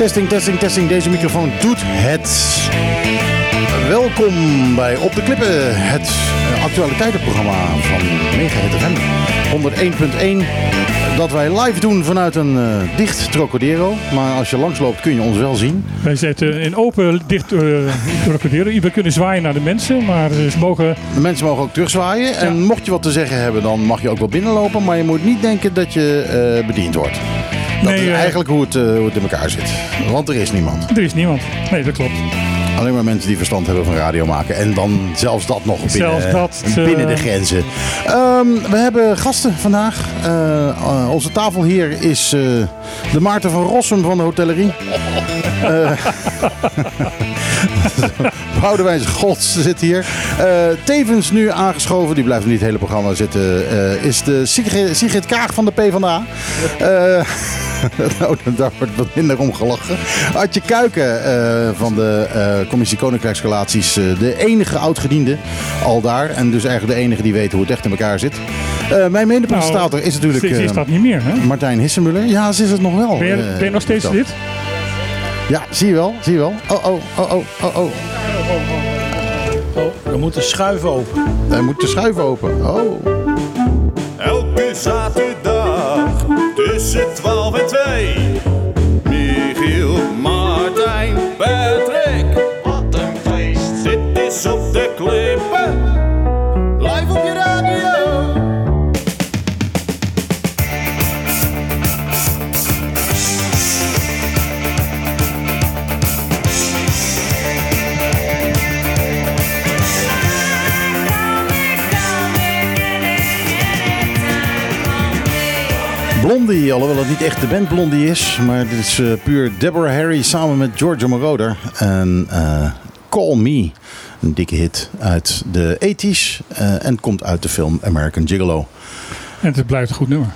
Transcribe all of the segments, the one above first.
Testing, testing, testing. Deze microfoon doet het. Welkom bij Op de Klippen, het eh, actualiteitenprogramma van Mega FM 101.1. Dat wij live doen vanuit een eh, dicht Trocadero. Maar als je langsloopt kun je ons wel zien. Wij zitten in open, dicht uh, Trocadero. We kunnen zwaaien naar de mensen, maar ze mogen... De mensen mogen ook terugzwaaien. En mocht je wat te zeggen hebben, dan mag je ook wel binnenlopen. Maar je moet niet denken dat je bediend wordt. Dat Nee, is eigenlijk hoe het, hoe het in elkaar zit. Want er is niemand. Er is niemand. Nee, dat klopt. Alleen maar mensen die verstand hebben van radio maken. En dan zelfs dat nog binnen, Zelfs dat, eh, binnen de grenzen. Ehm, we hebben gasten vandaag. Eh, eh, onze tafel hier is eh, de Maarten van Rossum van de hotellerie. Eh Boudewijns Gods zit hier. Eh, tevens nu aangeschoven, die blijft niet het hele programma zitten, eh, is de Sigrid, Sigrid Kaag van de PvdA. Eh nou, daar wordt wat minder om gelachen. Adje Kuiken eh, van de eh, Commissie Koninkrijksrelaties. eh, de enige oudgediende al daar. En dus eigenlijk de enige die weet hoe het echt in elkaar zit. Eh, mijn medepresentator Nou, is natuurlijk Ze, is eh, dat niet meer, hè? Martijn Hissemuller. Ja, ze is het nog wel. Ben je, ben je nog steeds lid? Ja, zie je wel. Zie je wel. Oh, oh, oh, oh, oh, oh. Oh, dan moet de schuif open. Hij moet de schuif open. Oh. Elke zaterdag tussen 12 en 2. Blondie, alhoewel het niet echt de band Blondie is. Maar dit is eh, puur Deborah Harry samen met Giorgio Moroder. En eh, Call Me, een dikke hit uit de 80s. eh, en komt uit de film American Gigolo. En het blijft een goed nummer.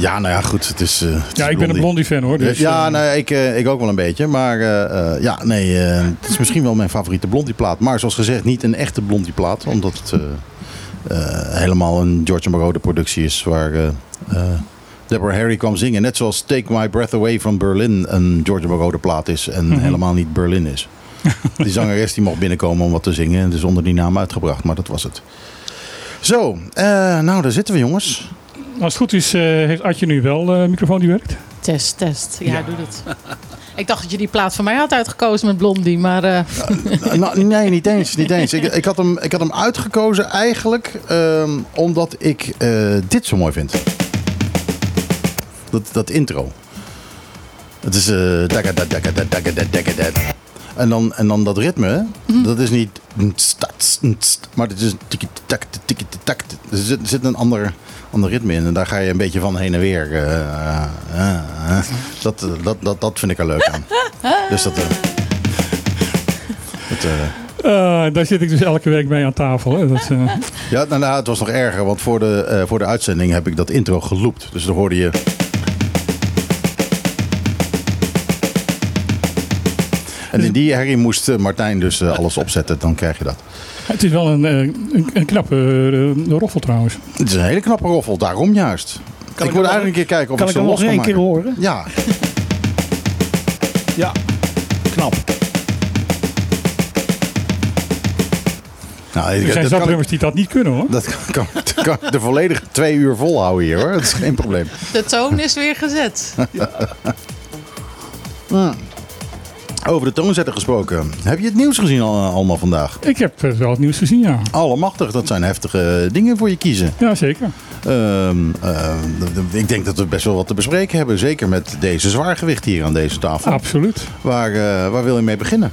Ja, nou ja, goed. Het is, het Ja, is ik ben een Blondie fan hoor. Dus, ja, nou, ik, ik ook wel een beetje. Maar ja, nee, het is misschien wel mijn favoriete Blondie plaat. Maar zoals gezegd, niet een echte Blondie plaat. Omdat het helemaal een George Moroder productie is. Waar Deborah Harry kwam zingen. Net zoals Take My Breath Away from Berlin een George Moroder plaat is. En Mhm. helemaal niet Berlin is. die zangeres die mocht binnenkomen om wat te zingen. En dus onder die naam uitgebracht. Maar dat was het. Zo, eh, nou daar zitten we jongens. Als het goed is, eh, heeft Adje nu wel eh, een microfoon die werkt. Test, test. Ja, doe het. Ik dacht dat je die plaat van mij had uitgekozen met Blondie, maar eh, Nou, nee, niet eens. Niet eens. Ik, ik, had hem, ik had hem uitgekozen eigenlijk ehm, omdat ik eh, dit zo mooi vind. Dat, dat intro. Het is... eh. En dan, en dan dat ritme, dat is niet... Maar het is... tak, tak. Er zit, er zit een ander, ander ritme in. En daar ga je een beetje van heen en weer. eh, eh. Dat, dat, dat, dat vind ik er leuk aan. Dus dat... eh, dat eh, Eh, daar zit ik dus elke week mee aan tafel. Hè. Dat, eh, Ja, nou, nou, het was nog erger, want voor de, eh, voor de uitzending heb ik dat intro geloopt. Dus dan hoorde je. En in die herrie moest eh, Martijn dus eh, alles opzetten, dan krijg je dat. het is wel een, eh, een, een knappe roffel trouwens. Het is een hele knappe roffel, daarom juist. ik ik wil hem eigenlijk een keer kijken of Kan ik ik ze hem nog kan één keer horen? Ja, Ja. Knap. nou, Er zijn dat, kan ik, zapnummers die dat niet kunnen hoor. dat kan, kan, de volledige twee uur volhouden hier hoor. Dat is geen probleem. de toon is weer gezet. Over de toonzetter gesproken. Heb je het nieuws gezien al, allemaal vandaag? Ik heb eh, wel het nieuws gezien, ja. Allemachtig, dat zijn heftige dingen voor je kiezen. Ja, zeker. Ehm, ehm, ik denk dat we best wel wat te bespreken hebben. Zeker met deze zwaargewicht hier aan deze tafel. Absoluut. Waar, eh, waar wil je mee beginnen?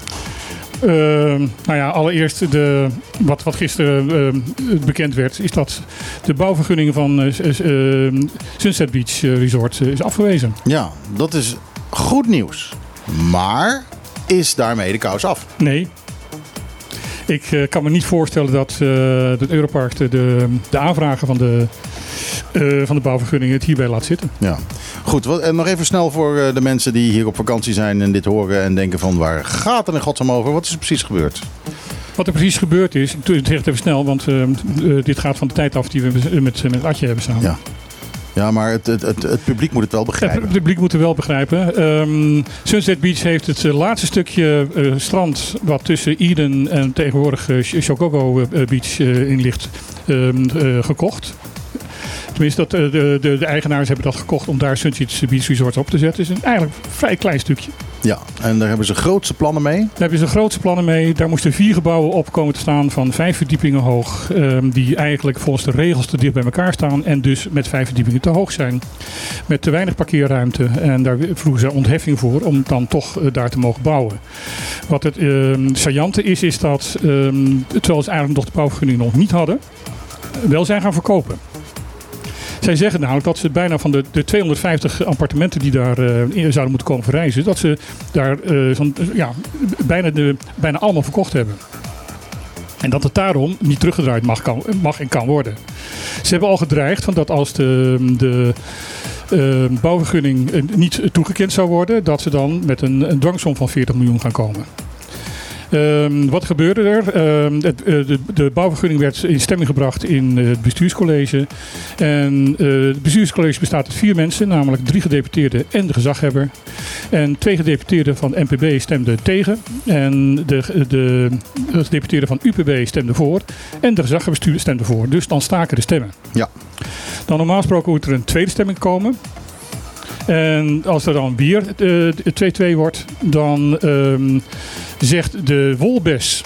Ehm, nou ja, allereerst de, wat, wat gisteren bekend werd, is dat de bouwvergunning van eh, Sunset Beach eh, Resort eh, is afgewezen. Ja, dat is goed nieuws. Maar is daarmee de kous af? Nee. Ik eh, kan me niet voorstellen dat uh, het Europark de, de, de aanvragen van de, uh, van de bouwvergunning het hierbij laat zitten. Ja, goed. Wat, en nog even snel voor de mensen die hier op vakantie zijn en dit horen en denken van waar gaat het in godsnaam over? Wat is er precies gebeurd? Wat er precies gebeurd is, ik zeg het even snel, want dit gaat van de tijd af die we met, met Atje hebben samen. Ja. Ja, maar het, het, het, het, publiek moet het wel begrijpen. Het publiek moet het wel begrijpen. Um, Sunset Beach heeft het laatste stukje uh, strand wat tussen Eden en tegenwoordig uh, Shokogo Beach uh, in ligt um, gekocht. Tenminste, dat, de, de, de, eigenaars hebben dat gekocht om daar Sunset Beach Resort op te zetten. Het is een eigenlijk een vrij klein stukje. Ja, en daar hebben ze grootste plannen mee? Daar hebben ze grootste plannen mee. Daar moesten vier gebouwen op komen te staan van vijf verdiepingen hoog. Um, die eigenlijk volgens de regels te dicht bij elkaar staan. En dus met vijf verdiepingen te hoog zijn. Met te weinig parkeerruimte. En daar vroegen ze ontheffing voor om dan toch uh, daar te mogen bouwen. Wat het um, saillante is, is dat um, terwijl ze eigenlijk nog de bouwvergunning nog niet hadden. Wel zijn gaan verkopen. Zij zeggen namelijk dat ze bijna van de, de 250 appartementen die daar uh, zouden moeten komen verrijzen, dat ze daar uh, ja, bijna, de, bijna allemaal verkocht hebben. En dat het daarom niet teruggedraaid mag, kan, mag en kan worden. Ze hebben al gedreigd van dat als de, de bouwvergunning niet toegekend zou worden, dat ze dan met een, een dwangsom van 40 miljoen gaan komen. Um, wat gebeurde er? Um, het, uh, de, de, bouwvergunning werd in stemming gebracht in uh, het bestuurscollege. En uh, het bestuurscollege bestaat uit vier mensen, namelijk drie gedeputeerden en de gezaghebber. En twee gedeputeerden van NPB stemden tegen. En de, de, de gedeputeerden van UPB stemden voor. En de gezaghebber stemde voor. Dus dan staken de stemmen. Ja. Dan normaal gesproken moet er een tweede stemming komen. En als er dan weer 2-2 wordt, dan um, zegt de Wolbes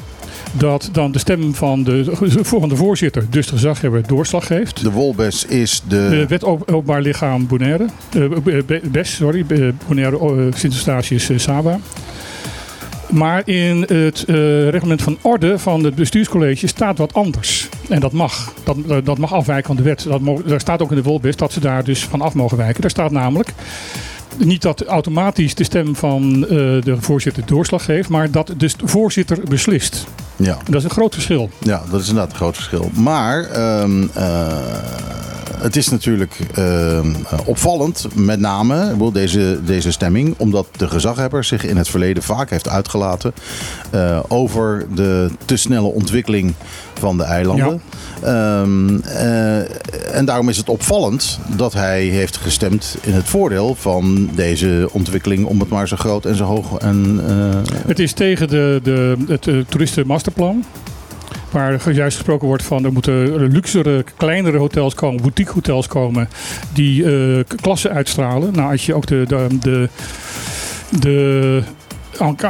dat dan de stem van de, van de voorzitter, dus de gezaghebber, doorslag geeft. De Wolbes is de... De wet openbaar lichaam Bonaire. Uh, BES, sorry. Bonaire uh, Sint-Eustatius uh, Saba. Maar in het uh, reglement van orde van het bestuurscollege staat wat anders. En dat mag. Dat, uh, dat mag afwijken van de wet. Dat daar staat ook in de Wolbis dat ze daar dus van af mogen wijken. Daar staat namelijk niet dat automatisch de stem van uh, de voorzitter doorslag geeft, maar dat dus de voorzitter beslist. Ja. Dat is een groot verschil. Ja, dat is inderdaad een groot verschil. Maar um, het is natuurlijk uh, opvallend, met name deze, deze stemming, omdat de gezaghebber zich in het verleden vaak heeft uitgelaten uh, over de te snelle ontwikkeling van de eilanden. Ja. Um, uh, en daarom is het opvallend dat hij heeft gestemd in het voordeel van deze ontwikkeling om het maar zo groot en zo hoog en. Het is tegen de, de, het uh, toeristenmasterplan. Waar juist gesproken wordt van er moeten luxere, kleinere hotels komen, boutique hotels komen, die klassen uitstralen. Nou, als je ook de, de, de, de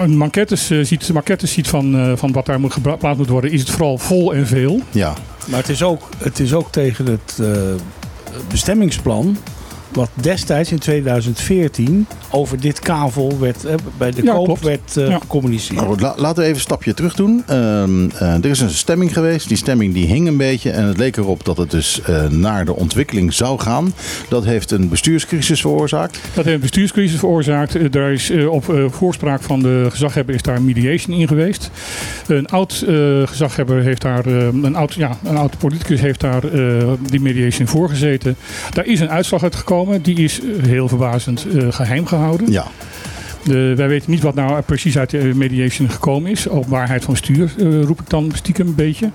maquettes, uh, ziet, maquettes ziet van, uh, van wat daar moet geplaatst moet worden, is het vooral vol en veel. Ja. Maar het is ook, het is ook tegen het uh, bestemmingsplan wat destijds in 2014 over dit kavel werd, eh, bij de ja, koop klopt. werd uh, Ja. gecommuniceerd. Nou, la- laten we even een stapje terug doen. Ehm, eh, er is een stemming geweest. Die stemming die hing een beetje. En het leek erop dat het dus eh, naar de ontwikkeling zou gaan. Dat heeft een bestuurscrisis veroorzaakt. Dat heeft een bestuurscrisis veroorzaakt. Eh, Daar is eh, op eh, voorspraak van de gezaghebber is daar mediation in geweest. Een oud eh, gezaghebber heeft daar, eh, een oud, ja, een oud politicus heeft daar eh, die mediation voor gezeten. Daar is een uitslag uitgekomen. Die is eh, heel verbazend eh, geheim gehouden. Ja. De, wij weten niet wat nou precies uit de mediation gekomen is. Openbaarheid van bestuur eh, roep ik dan stiekem een beetje.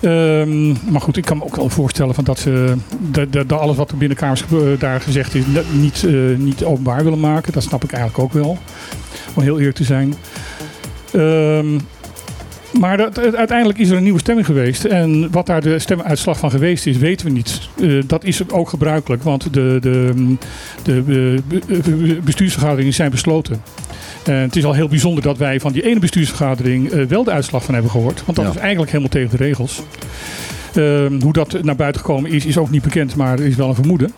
Ehm, maar goed, ik kan me ook wel voorstellen van dat ze de, de, alles wat er binnenkamers daar gezegd is niet, niet openbaar willen maken. Dat snap ik eigenlijk ook wel. Om heel eerlijk te zijn. Ehm, maar dat, uiteindelijk is er een nieuwe stemming geweest. En wat daar de stemuitslag van geweest is, weten we niet. Eh, dat is ook gebruikelijk, want de, de, de, be- bestuursvergaderingen zijn besloten. En het is al heel bijzonder dat wij van die ene bestuursvergadering eh, wel de uitslag van hebben gehoord. Want dat Ja. is eigenlijk helemaal tegen de regels. Ehm, hoe dat naar buiten gekomen is, is ook niet bekend, maar er is wel een vermoeden.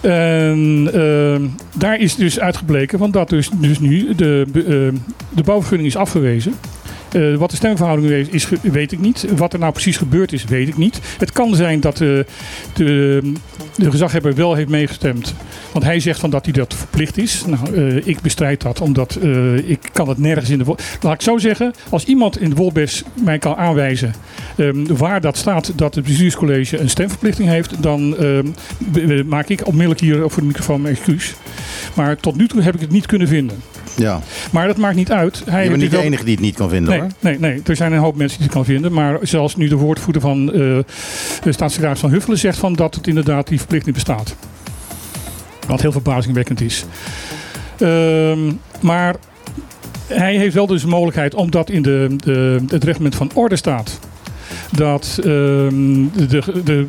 En ehm, daar is dus uitgebleken, want dat dus, dus nu de, ehm, de bouwvergunning is afgewezen. Eh, wat de stemverhouding is, is, weet ik niet. Wat er nou precies gebeurd is, weet ik niet. Het kan zijn dat eh, de, de gezaghebber wel heeft meegestemd. Want hij zegt van dat hij dat verplicht is. Nou, eh, ik bestrijd dat, omdat ik kan het nergens in de... Laat ik zo zeggen, als iemand in de Wolbes mij kan aanwijzen ehm, waar dat staat dat het bestuurscollege een stemverplichting heeft, dan ehm, maak ik onmiddellijk hier voor de microfoon mijn excuus. Maar tot nu toe heb ik het niet kunnen vinden. Ja. Maar dat maakt niet uit. Hij Je bent niet de wel- enige die het niet kan vinden Nee, hoor. nee, nee, er zijn een hoop mensen die het kan vinden. Maar zelfs nu de woordvoerder van eh, de staatssecretaris van Huffelen zegt van dat het inderdaad die verplichting bestaat. Wat heel verbazingwekkend is. Ehm, maar hij heeft wel dus de mogelijkheid, omdat in de, de, het reglement van orde staat dat ehm, de, de, de,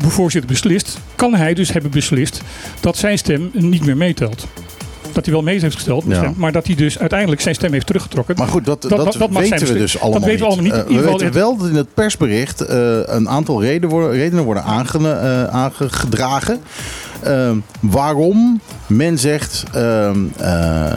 de voorzitter beslist, kan hij dus hebben beslist dat zijn stem niet meer meetelt. Dat hij wel mee heeft gesteld, Ja. maar dat hij dus uiteindelijk zijn stem heeft teruggetrokken. Maar goed, dat, Dat- weten we dus allemaal dat weten we allemaal niet. Eh, ieder we weten wel dat in het persbericht eh, een aantal reden worden, redenen worden aange, eh, aangedragen. Ehm, waarom men zegt ehm, eh,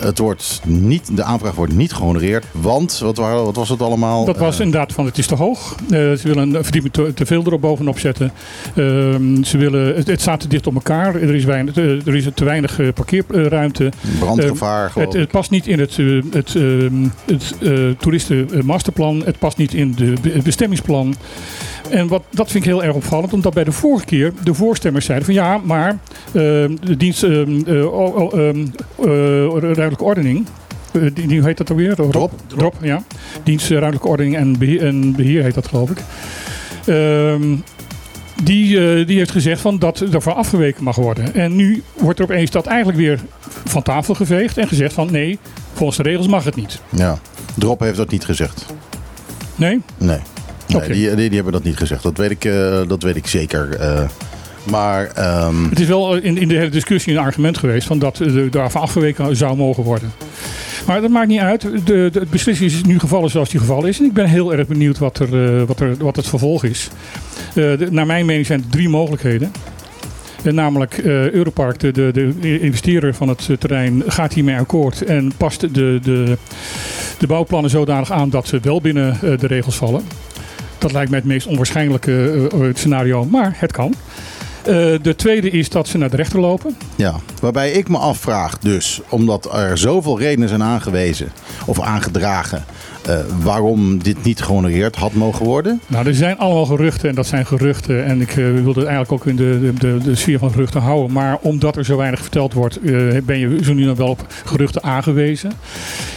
het wordt niet, de aanvraag wordt niet gehonoreerd. Want, wat, waren, wat was het allemaal? Dat was Eh, inderdaad van het is te hoog. Eh, ze willen een verdieping te, te veel erop bovenop zetten. Ehm, ze willen, het, het staat te dicht op elkaar. Er is, weinig, er is te weinig parkeerruimte. brandgevaar. Het, het past niet in het, het, het toeristenmasterplan. Het past niet in de, bestemmingsplan. En wat, dat vind ik heel erg opvallend. Omdat bij de vorige keer de voorstemmers zeiden van ja, maar ehm, de dienst ehm, eh, ehm, eh, ruimtelijke ordening. die, die, hoe heet dat alweer? Drop. Drop, ja. Dienst ruimtelijke ordening en beheer, en beheer heet dat geloof ik. Die, die heeft gezegd van dat ervan afgeweken mag worden. En nu wordt er opeens dat eigenlijk weer van tafel geveegd en gezegd van nee, volgens de regels mag het niet. Ja. Drop heeft dat niet gezegd. Nee? Nee. Nee, die, die, die hebben dat niet gezegd. Dat weet ik, eh, dat weet ik zeker. eh. maar ehm, Het is wel in, in de hele discussie een argument geweest van dat er daarvan afgeweken zou mogen worden. Maar dat maakt niet uit. De, de, het beslissing is nu gevallen zoals die gevallen is. En ik ben heel erg benieuwd wat, er, eh, wat, er, wat het vervolg is. De- naar mijn mening zijn er drie mogelijkheden. Namelijk Europark, de, de, de investeerder van het terrein, gaat hiermee akkoord en past de, de, de bouwplannen zodanig aan dat ze wel binnen de regels vallen. Dat lijkt mij het meest onwaarschijnlijke eh, eh, scenario, maar het kan. Eh, de tweede is dat ze naar de rechter lopen. Ja, waarbij ik me afvraag dus, omdat er zoveel redenen zijn aangewezen of aangedragen waarom dit niet gehonoreerd had mogen worden. Nou, er zijn allemaal geruchten en dat zijn geruchten. En ik wilde het eigenlijk ook in de, de, de, sfeer van geruchten houden. Maar omdat er zo weinig verteld wordt, ben je zo nu dan wel op geruchten aangewezen.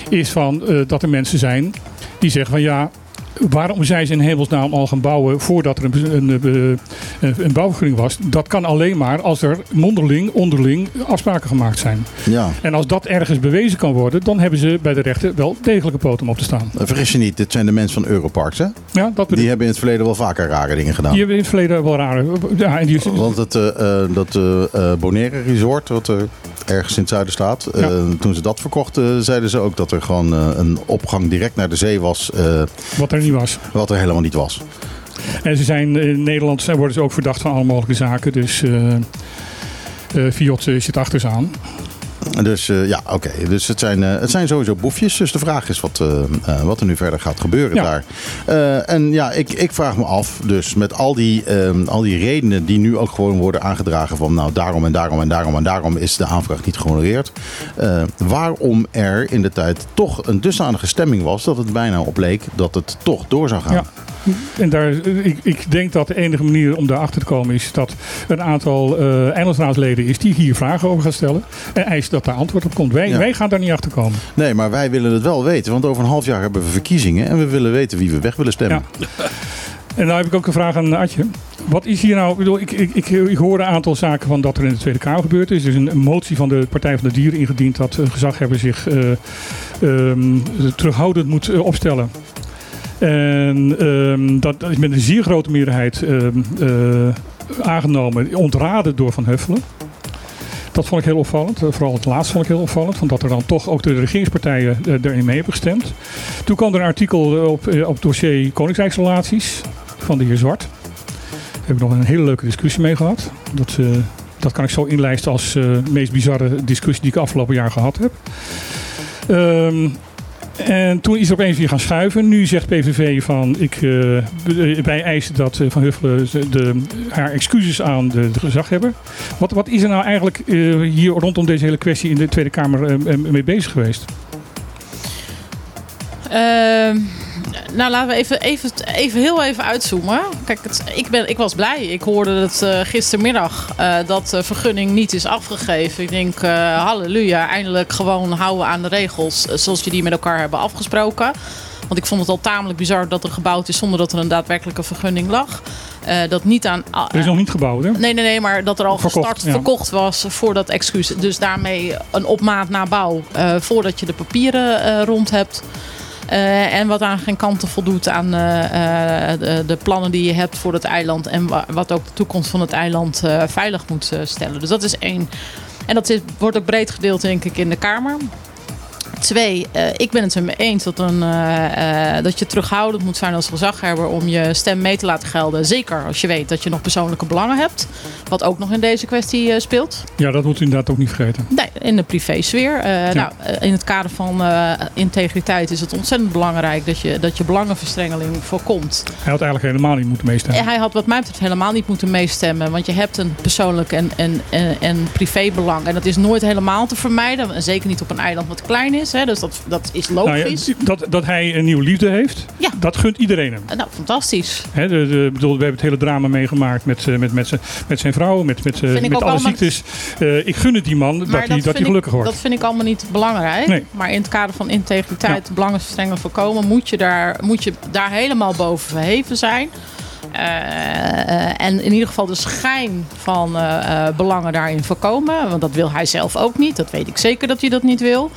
Is van dat er mensen zijn die zeggen van ja. Waarom zijn ze in hemelsnaam al gaan bouwen voordat er een, een, een, bouwvergunning was? Dat kan alleen maar als er mondeling, onderling afspraken gemaakt zijn. Ja, En als dat ergens bewezen kan worden, dan hebben ze bij de rechter wel degelijke poten om op te staan. eh, vergis je niet, dit zijn de mensen van Europarks hè? Ja, dat Die hebben in het verleden wel vaker rare dingen gedaan. Die hebben in het verleden wel rare. Ja, en die, Want het, eh, eh, dat eh, Bonaire Resort, wat er ergens in het zuiden staat, toen ze dat verkochten, zeiden ze ook dat er gewoon een opgang direct naar de zee was, wat er niet was. wat er helemaal niet was. En ze zijn in Nederland worden ze ook verdacht van alle mogelijke zaken. Dus eh eh, Fiat eh, zit achter ze aan. Dus eh, ja, oké. Dus het zijn, eh, het zijn sowieso boefjes. Dus de vraag is wat, eh, wat er nu verder gaat gebeuren Ja. daar. En ja, ik, ik vraag me af, dus met al die, ehm, al die redenen die nu ook gewoon worden aangedragen van nou daarom en daarom en daarom en daarom is de aanvraag niet gehonoreerd. Eh, waarom er in de tijd toch een dusdanige stemming was dat het bijna op leek dat het toch door zou gaan. Ja. En daar, ik, ik denk dat de enige manier om daarachter te komen is dat een aantal eh eilandsraadsleden is die hier vragen over gaat stellen. En eist dat daar antwoord op komt. Wij, Ja. wij gaan daar niet achter komen. Nee, maar wij willen het wel weten. Want over een half jaar hebben we verkiezingen en we willen weten wie we weg willen stemmen. En nou heb ik ook een vraag aan Adje. Wat is hier nou? Ik, bedoel, ik, ik, ik, hoor een aantal zaken van dat er in de Tweede Kamer gebeurd is. Er is een, motie van de Partij van de Dieren ingediend dat een gezaghebber zich eh, ehm, terughoudend moet eh, opstellen. En ehm, dat, is met een zeer grote meerderheid ehm, eh, aangenomen, ontraden door Van Huffelen. Dat vond ik heel opvallend. Eh, Vooral het laatste vond ik heel opvallend. Van dat er dan toch ook de regeringspartijen eh, erin mee hebben gestemd. Toen kwam er een artikel eh, op, op dossier Koninkrijksrelaties van de heer Zwart. Daar heb ik nog een hele leuke discussie mee gehad. Dat, dat kan ik zo inlijsten als eh, meest bizarre discussie die ik afgelopen jaar gehad heb. Ehm, En toen is er opeens weer gaan schuiven. Nu zegt PVV van, ik, uh, wij eisen dat Van Huffelen de, haar excuses aan de, de gezaghebber. Wat, wat is er nou eigenlijk uh, hier rondom deze hele kwestie in de Tweede Kamer mee bezig geweest? Ehm, nou, laten we even, even, even heel even uitzoomen. Kijk, het, ik, ben, ik was blij. Ik hoorde het uh, gistermiddag uh, dat de vergunning niet is afgegeven. Ik denk, uh, halleluja, eindelijk gewoon houden aan de regels zoals je die met elkaar hebben afgesproken. Want ik vond het al tamelijk bizar dat er gebouwd is zonder dat er een daadwerkelijke vergunning lag. Uh, dat niet aan. Uh, er is nog niet gebouwd, hè? Nee, nee, nee, maar dat er al verkocht, gestart, ja. verkocht was voor dat excuus. Dus daarmee een opmaat naar bouw uh, voordat je de papieren rond hebt. Uh, en wat aan geen kanten voldoet aan uh, de, de, plannen die je hebt voor het eiland. En wa wat ook de toekomst van het eiland veilig moet stellen. Dus dat is één. En dat is, wordt ook breed gedeeld, denk ik, in de Kamer. Twee, uh, ik ben het er mee eens dat, een, uh, uh, dat je terughoudend moet zijn als gezaghebber om je stem mee te laten gelden. Zeker als je weet dat je nog persoonlijke belangen hebt. Wat ook nog in deze kwestie speelt. Ja, dat moet u inderdaad ook niet vergeten. Nee, in de privésfeer. Ja. Nou, in het kader van integriteit is het ontzettend belangrijk dat je, dat je belangenverstrengeling voorkomt. Hij had eigenlijk helemaal niet moeten meestemmen. Hij had wat mij betreft helemaal niet moeten meestemmen. Want je hebt een persoonlijk en, en, en, en privébelang. En dat is nooit helemaal te vermijden. En zeker niet op een eiland wat klein is. Hè, dus dat, dat is logisch. Nou ja, dat, dat hij een nieuwe liefde heeft, ja. dat gunt iedereen hem. Nou, fantastisch. Hè, de, de, bedoel, we hebben het hele drama meegemaakt met, met, met, met zijn vrouw, met, met, met alle ziektes. Uh, ik gun het die man dat hij, dat hij gelukkig ik, wordt. Dat vind ik allemaal niet belangrijk. Nee. Maar in het kader van integriteit, ja. belangenverstrengeling voorkomen, moet je, daar, moet je daar helemaal boven verheven zijn. Uh, en in ieder geval de schijn van uh, belangen daarin voorkomen. Want dat wil hij zelf ook niet. Dat weet ik zeker dat hij dat niet wil.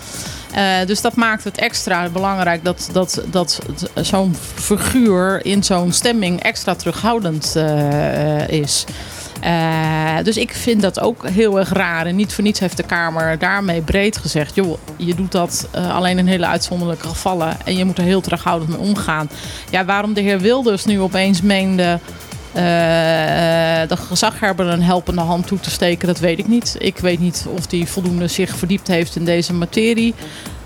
Uh, dus dat maakt het extra belangrijk dat, dat, dat zo'n figuur in zo'n stemming extra terughoudend uh, is. Uh, dus ik vind dat ook heel erg raar. En niet voor niets heeft de Kamer daarmee breed gezegd: joh, je doet dat alleen in hele uitzonderlijke gevallen. En je moet er heel terughoudend mee omgaan. Ja, waarom de heer Wilders nu opeens meende. Uh, de gezaghebber een helpende hand toe te steken, dat weet ik niet. Ik weet niet of hij voldoende zich verdiept heeft in deze materie.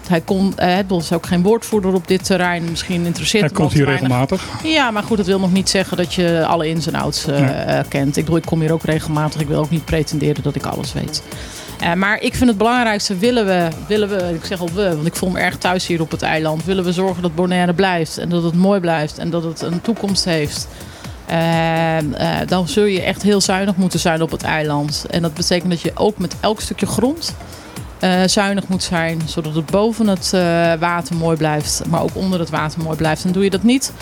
Hij kon, het is ook geen woordvoerder op dit terrein. Misschien interesseert Hij komt hier regelmatig. Ja, maar goed, dat wil nog niet zeggen dat je alle ins en outs uh, nee. kent. Ik bedoel, ik kom hier ook regelmatig. Ik wil ook niet pretenderen dat ik alles weet. Uh, maar ik vind het belangrijkste, willen we, willen we, ik zeg al we, want ik voel me erg thuis hier op het eiland. Willen we zorgen dat Bonaire blijft en dat het mooi blijft en dat het een toekomst heeft. Uh, uh, dan zul je echt heel zuinig moeten zijn op het eiland. En dat betekent dat je ook met elk stukje grond uh, zuinig moet zijn. Zodat het boven het water mooi blijft, maar ook onder het water mooi blijft. En doe je dat niet,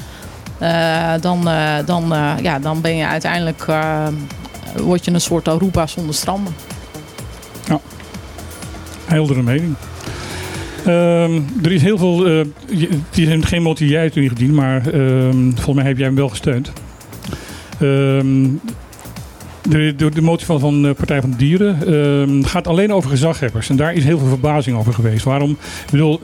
dan, dan, ja, dan ben je uiteindelijk word je een soort Aruba zonder stranden. Ja, heldere mening. Um, er is heel veel, uh, die heeft geen motie jij toen ingediend, maar um, volgens mij heb jij hem wel gesteund. Um, de, de, de, motie van, van de Partij van de Dieren um, gaat alleen over gezaghebbers. En daar is heel veel verbazing over geweest. Waarom? Ik bedoel,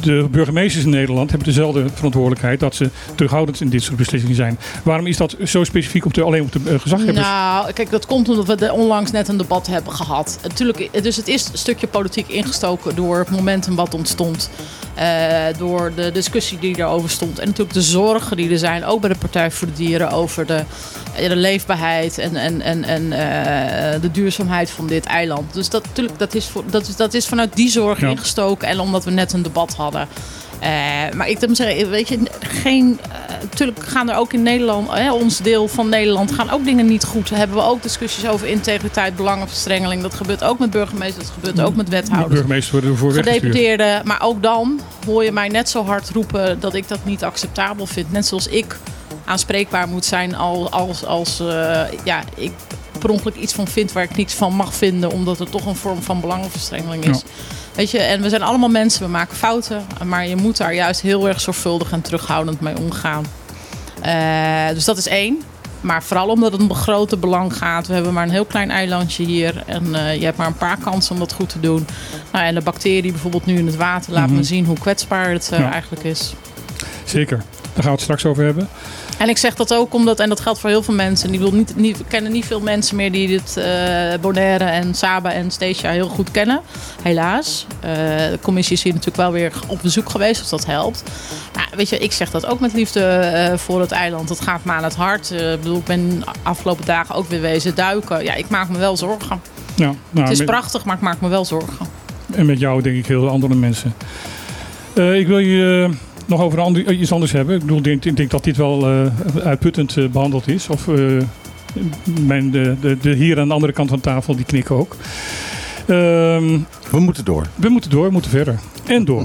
de burgemeesters in Nederland hebben dezelfde verantwoordelijkheid dat ze terughoudend in dit soort beslissingen zijn. Waarom is dat zo specifiek op de, alleen op de uh, gezaghebbers? Nou, kijk, dat komt omdat we onlangs net een debat hebben gehad. Natuurlijk, dus het is een stukje politiek ingestoken door het momentum wat ontstond. Uh, door de discussie die erover stond. En natuurlijk de zorgen die er zijn, ook bij de Partij voor de Dieren, over de, de leefbaarheid en, en, en, en uh, de duurzaamheid van dit eiland. Dus dat, natuurlijk, dat, is, voor, dat, is, dat is vanuit die zorg ja. ingestoken. En omdat we net een debat hadden. Uh, maar ik moet zeggen, weet je, geen. Natuurlijk uh, gaan er ook in Nederland, hè, ons deel van Nederland, gaan ook dingen niet goed. Hebben we ook discussies over integriteit, belangenverstrengeling. Dat gebeurt ook met burgemeesters, dat gebeurt ook met wethouders. Burgemeesters worden ervoor Gedeputeerden. Maar ook dan hoor je mij net zo hard roepen dat ik dat niet acceptabel vind. Net zoals ik aanspreekbaar moet zijn als, als, als uh, ja, ik per ongeluk iets van vind waar ik niets van mag vinden, omdat het toch een vorm van belangenverstrengeling is. Ja. Weet je, en we zijn allemaal mensen, we maken fouten, maar je moet daar juist heel erg zorgvuldig en terughoudend mee omgaan. Uh, dus dat is één. Maar vooral omdat het om grote belang gaat. We hebben maar een heel klein eilandje hier. En uh, je hebt maar een paar kansen om dat goed te doen. Nou, en de bacterie bijvoorbeeld nu in het water laat mm -hmm. me zien hoe kwetsbaar het uh, ja. eigenlijk is. Zeker. Daar gaan we het straks over hebben. En ik zeg dat ook omdat, en dat geldt voor heel veel mensen. Die wil niet, niet, we kennen niet veel mensen meer die dit uh, Bonaire en Saba en Stacia heel goed kennen. Helaas. Uh, de commissie is hier natuurlijk wel weer op bezoek geweest, dus dat helpt. Nou, weet je, ik zeg dat ook met liefde uh, voor het eiland. Het gaat me aan het hart. ik bedoel, ik ben afgelopen dagen ook weer wezen duiken. Ja, ik maak me wel zorgen. Ja, nou, het is met, prachtig, maar ik maak me wel zorgen. En met jou denk ik heel andere mensen. ik wil je nog over ander, iets anders hebben. Ik bedoel, ik denk, denk dat dit wel uh, uitputtend uh, behandeld is. Of uh, mijn, de, de, de hier aan de andere kant van de tafel, die knikken ook. Um, we moeten door. We moeten door, we moeten verder. En door.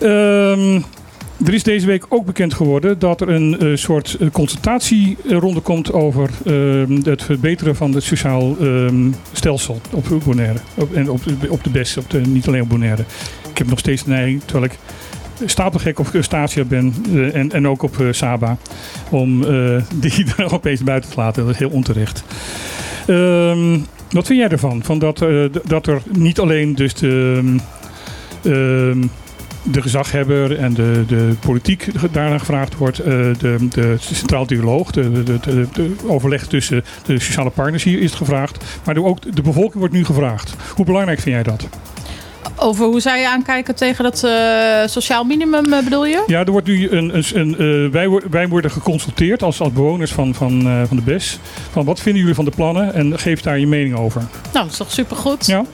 um, er is deze week ook bekend geworden dat er een uh, soort consultatieronde komt over uh, het verbeteren van het sociaal um, stelsel op Bonaire. Op, en op, op de beste, op de, niet alleen op Bonaire. Ik heb nog steeds nee, terwijl ik stapelgek op Statia ben uh, en, en ook op uh, Saba. Om uh, die er opeens buiten te laten. Dat is heel onterecht. Um, wat vind jij ervan? Van dat, dat er niet alleen dus de, um, de gezaghebber en de, de politiek daarna gevraagd wordt. de, de centraal dialoog, de, de, de, overleg tussen de sociale partners hier is gevraagd. Maar ook de bevolking wordt nu gevraagd. Hoe belangrijk vind jij dat? Over hoe zij aankijken tegen dat uh, sociaal minimum, uh, bedoel je? Ja, er wordt nu een, een, een uh, wij, wij, worden geconsulteerd als, als bewoners van, van, van de BES. Van wat vinden jullie van de plannen en geef daar je mening over. Nou, dat is toch supergoed. Ja.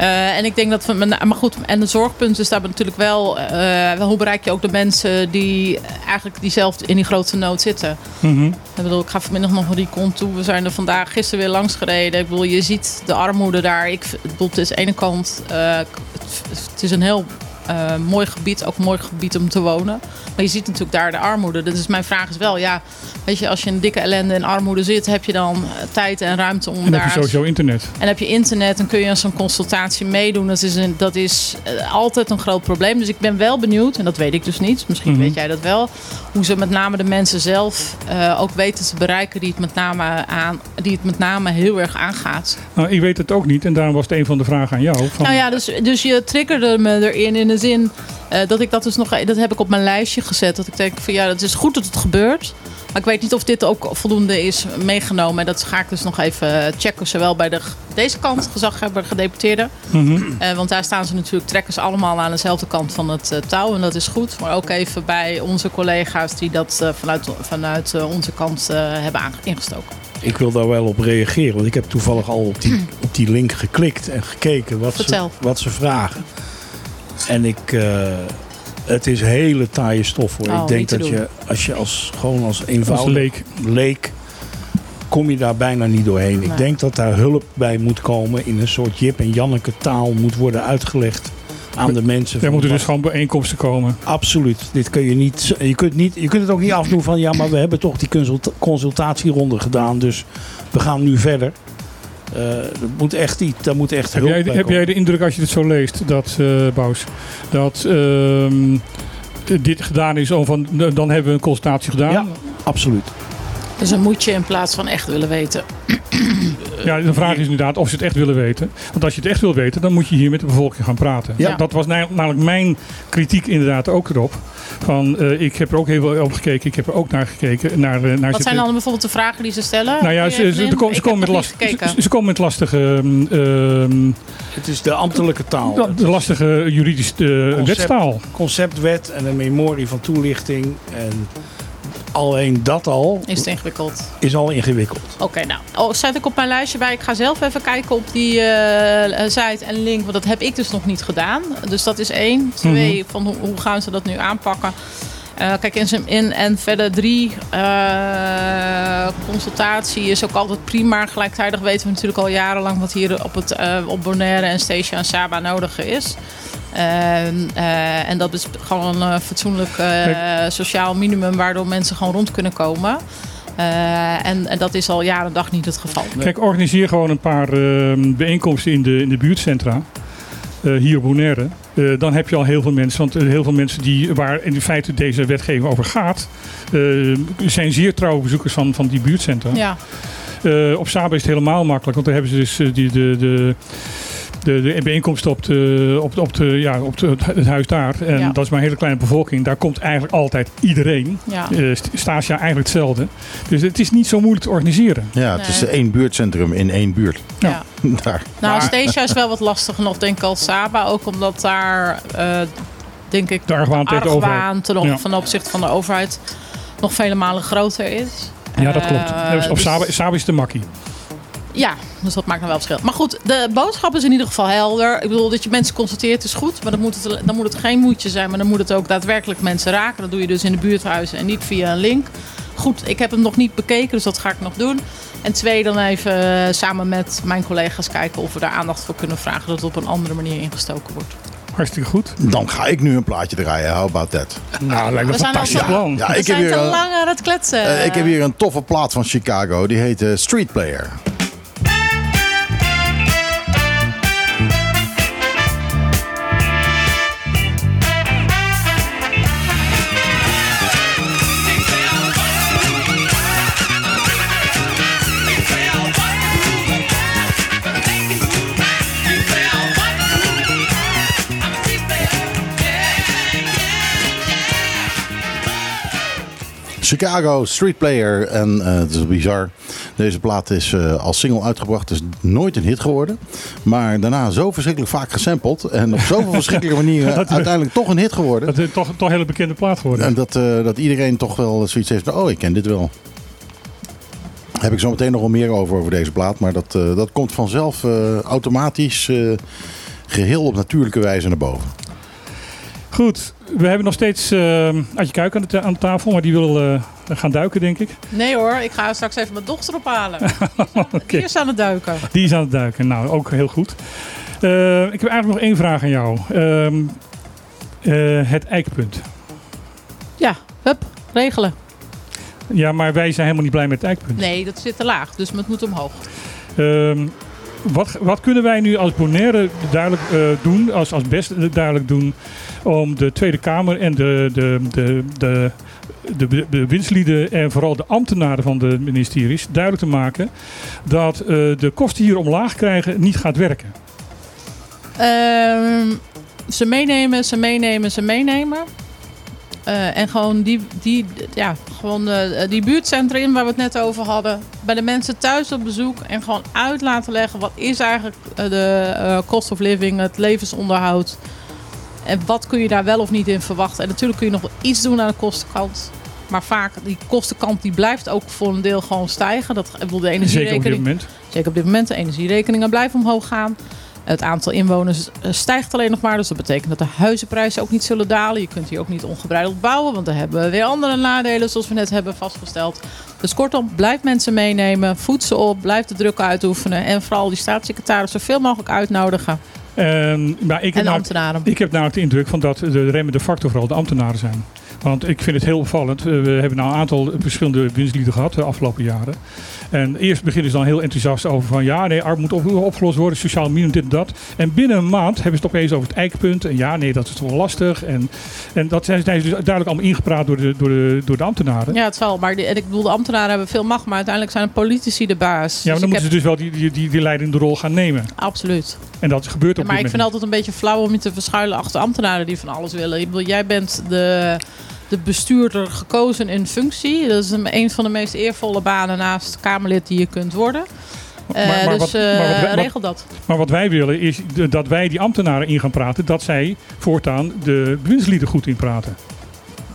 Uh, en ik denk dat we, maar goed, en de zorgpunt is daar natuurlijk wel, uh, hoe bereik je ook de mensen die eigenlijk die zelf in die grootste nood zitten. Mm -hmm. Ik bedoel, ik ga vanmiddag nog die kont toe. We zijn er vandaag gisteren weer langs gereden. Ik bedoel, je ziet de armoede daar. Ik, bedoel, het is aan de ene kant, uh, het, het is een heel uh, mooi gebied, ook een mooi gebied om te wonen. Maar je ziet natuurlijk daar de armoede. Dus mijn vraag is wel, ja, weet je, als je in dikke ellende en armoede zit, heb je dan tijd en ruimte om en daar... heb je sowieso internet. En heb je internet en kun je aan zo'n consultatie meedoen. Dat is, een, dat is uh, altijd een groot probleem. Dus ik ben wel benieuwd, en dat weet ik dus niet, misschien mm -hmm. weet jij dat wel, hoe ze met name de mensen zelf uh, ook weten te bereiken die het, met name aan, die het met name heel erg aangaat. Nou, ik weet het ook niet en daarom was het een van de vragen aan jou. Van... Nou ja, dus, dus je triggerde me erin in de zin uh, dat ik dat dus nog, dat heb ik op mijn lijstje gezet. Dat ik denk van ja, het is goed dat het gebeurt. Maar ik weet niet of dit ook voldoende is meegenomen. En dat ga ik dus nog even checken. Zowel bij de, deze kant, gezaghebber, gedeputeerde. Mm -hmm. uh, want daar staan ze natuurlijk, trekken ze allemaal aan dezelfde kant van het uh, touw. En dat is goed. Maar ook even bij onze collega's die dat uh, vanuit, vanuit onze kant hebben ingestoken. Ik wil daar wel op reageren. Want ik heb toevallig al op die, op die link geklikt en gekeken wat, ze, wat ze vragen. En ik, uh, het is hele taaie stof hoor. Oh, ik denk dat je als je als gewoon als eenvoudig leek. leek kom je daar bijna niet doorheen. Nee. Ik denk dat daar hulp bij moet komen in een soort Jip en Janneke taal moet worden uitgelegd aan de mensen. Er moeten dus gewoon bijeenkomsten komen. Absoluut. Dit kun je niet. Je kunt, niet, je kunt het ook niet afdoen van ja, maar we hebben toch die consulta consultatieronde gedaan. Dus we gaan nu verder. Uh, dat moet echt iets, daar moet echt heb hulp jij, bij Heb komen. jij de indruk als je het zo leest, dat uh, Bous, dat uh, dit gedaan is, oh, van, dan hebben we een consultatie gedaan? Ja, absoluut. Dus een moet je in plaats van echt willen weten. Ja, de vraag is inderdaad of ze het echt willen weten. Want als je het echt wil weten, dan moet je hier met de bevolking gaan praten. Ja. Dat was namelijk mijn kritiek inderdaad ook erop. Van, uh, ik heb er ook heel veel op gekeken. Ik heb er ook naar gekeken. Naar, uh, naar Wat zijn dan bijvoorbeeld de vragen die ze stellen? Nou ja, ze, ze, ze, komen, ze komen met last, ze, ze, komen met lastige... Uh, het is de ambtelijke taal. De, de lastige juridische Concept, wetstaal. Conceptwet en een memorie van toelichting. En alleen dat al... Is het ingewikkeld? Is al ingewikkeld. Oké, okay, nou. Oh, zet ik op mijn lijstje bij. Ik ga zelf even kijken op die uh, site en link. Want dat heb ik dus nog niet gedaan. Dus dat is één. Twee, mm -hmm. van hoe, hoe, gaan ze dat nu aanpakken? Uh, kijk, in, in en verder drie, uh, consultatie is ook altijd prima. Gelijktijdig weten we natuurlijk al jarenlang wat hier op, het, uh, op Bonaire en Station en Saba nodig is. Uh, en dat is gewoon een fatsoenlijk uh, sociaal minimum waardoor mensen gewoon rond kunnen komen. Uh, en, en, dat is al jaren en dag niet het geval. Kijk, organiseer gewoon een paar bijeenkomsten in de, in de buurtcentra. hier op Bonaire. dan heb je al heel veel mensen. Want heel veel mensen die, waar in feite deze wetgeving over gaat, zijn zeer trouwe bezoekers van, van die buurtcentra. Ja. op Saba is het helemaal makkelijk. Want daar hebben ze dus die, de, de de, de bijeenkomsten op, de, op, op, de, ja, op de, het huis daar. En dat is maar een hele kleine bevolking. Daar komt eigenlijk altijd iedereen. Ja. Uh, Stasia eigenlijk hetzelfde. Dus het is niet zo moeilijk te organiseren. Ja, het is één buurtcentrum in één buurt. Ja. daar. Nou, Stasia is wel wat lastiger nog, denk ik, als Saba. Ook omdat daar, uh, denk ik, de argwaan, de argwaan ten, ja. van opzichte van de overheid nog vele malen groter is. Ja, dat klopt. Uh, op dus... Saba, Saba is de makkie. Ja, dus dat maakt nog wel verschil. Maar goed, de boodschap is in ieder geval helder. Ik bedoel, dat je mensen constateert is goed. Maar dan moet, het, dan moet het geen moedje zijn. Maar dan moet het ook daadwerkelijk mensen raken. Dat doe je dus in de buurthuizen en niet via een link. Goed, ik heb hem nog niet bekeken, dus dat ga ik nog doen. En twee, dan even eh, samen met mijn collega's kijken of we daar aandacht voor kunnen vragen. Dat het op een andere manier ingestoken wordt. Hartstikke goed. Dan ga ik nu een plaatje draaien. How about that? Nou, lijkt me fantastisch plan. Ja, ik heb hier te een, lang aan het kletsen. Uh, ik heb hier een toffe plaat van Chicago. Die heet uh, Street Player. Chicago Street Player. En uh, het is bizar. Deze plaat is uh, als single uitgebracht. is nooit een hit geworden. Maar daarna zo verschrikkelijk vaak gesampled. En op zoveel verschrikkelijke manieren uiteindelijk toch een hit geworden. Dat is toch, toch een hele bekende plaat geworden. En dat, uh, dat iedereen toch wel zoiets heeft oh ik ken dit wel. Daar heb ik zo meteen nog wel meer over, over deze plaat. Maar dat, dat komt vanzelf automatisch geheel op natuurlijke wijze naar boven. Goed, we hebben nog steeds uh, Adje Kuik aan de, aan de, tafel, maar die wil uh, gaan duiken, denk ik. Nee hoor, ik ga straks even mijn dochter ophalen. okay. Die is aan het duiken. Die is aan het duiken, nou ook heel goed. Uh, ik heb eigenlijk nog één vraag aan jou. Ehm, het eikpunt. Ja, hup, regelen. Ja, maar wij zijn helemaal niet blij met het eikpunt. Nee, dat zit te laag, dus het moet omhoog. Ehm, wat, wat, kunnen wij nu als Bonaire duidelijk doen, als, als best duidelijk doen, om de Tweede Kamer en de, de, de, de, de, en vooral de ambtenaren van de ministeries duidelijk te maken dat uh, de kosten hier omlaag krijgen niet gaat werken? Uh, ze meenemen, ze meenemen, ze meenemen. Uh, en gewoon die, die, ja, gewoon uh, die buurtcentrum waar we het net over hadden. Bij de mensen thuis op bezoek. En gewoon uit laten leggen wat is eigenlijk de cost of living, het levensonderhoud. En wat kun je daar wel of niet in verwachten? En natuurlijk kun je nog wel iets doen aan de kostenkant. Maar vaak, die kostenkant die blijft ook voor een deel gewoon stijgen. Dat, ik de energierekening, zeker op dit moment. Zeker op dit moment. De energierekeningen blijven omhoog gaan. Het aantal inwoners eh, stijgt alleen nog maar. Dus dat betekent dat de huizenprijzen ook niet zullen dalen. Je kunt hier ook niet ongebreideld bouwen. Want dan hebben we weer andere nadelen zoals we net hebben vastgesteld. Dus kortom, blijf mensen meenemen. Voed ze op. Blijf de druk uitoefenen. En vooral die staatssecretaris zoveel mogelijk uitnodigen. En, maar ik heb, en ambtenaren. ik heb namelijk de indruk van dat de remmende factor vooral de ambtenaren zijn. Want ik vind het heel opvallend. We hebben nou een aantal verschillende winstlieden gehad de afgelopen jaren. En eerst beginnen ze dan heel enthousiast over van ja, nee, armoede moet opgelost worden, sociaal minimum, dit en dat. En binnen een maand hebben ze het opeens over het eikpunt. En ja, nee, dat is toch wel lastig. En, en dat zijn, zijn dus duidelijk allemaal ingepraat door de, door de, door de ambtenaren. Ja, het zal. Maar die, ik bedoel, de ambtenaren hebben veel macht, maar uiteindelijk zijn de politici de baas. Ja, maar dus dan moeten ze dus wel die, die, die, die leidende rol gaan nemen. Absoluut. En dat gebeurt ook. Maar ik vind altijd een beetje flauw om je te verschuilen achter ambtenaren die van alles willen. Ik bedoel, jij bent de de bestuurder gekozen in functie. Dat is een, van de meest eervolle banen naast Kamerlid die je kunt worden. Uh, maar, maar, dus uh, regel dat. Maar wat wij willen is dat wij die ambtenaren in gaan praten. Dat zij voortaan de bewindslieden goed in praten.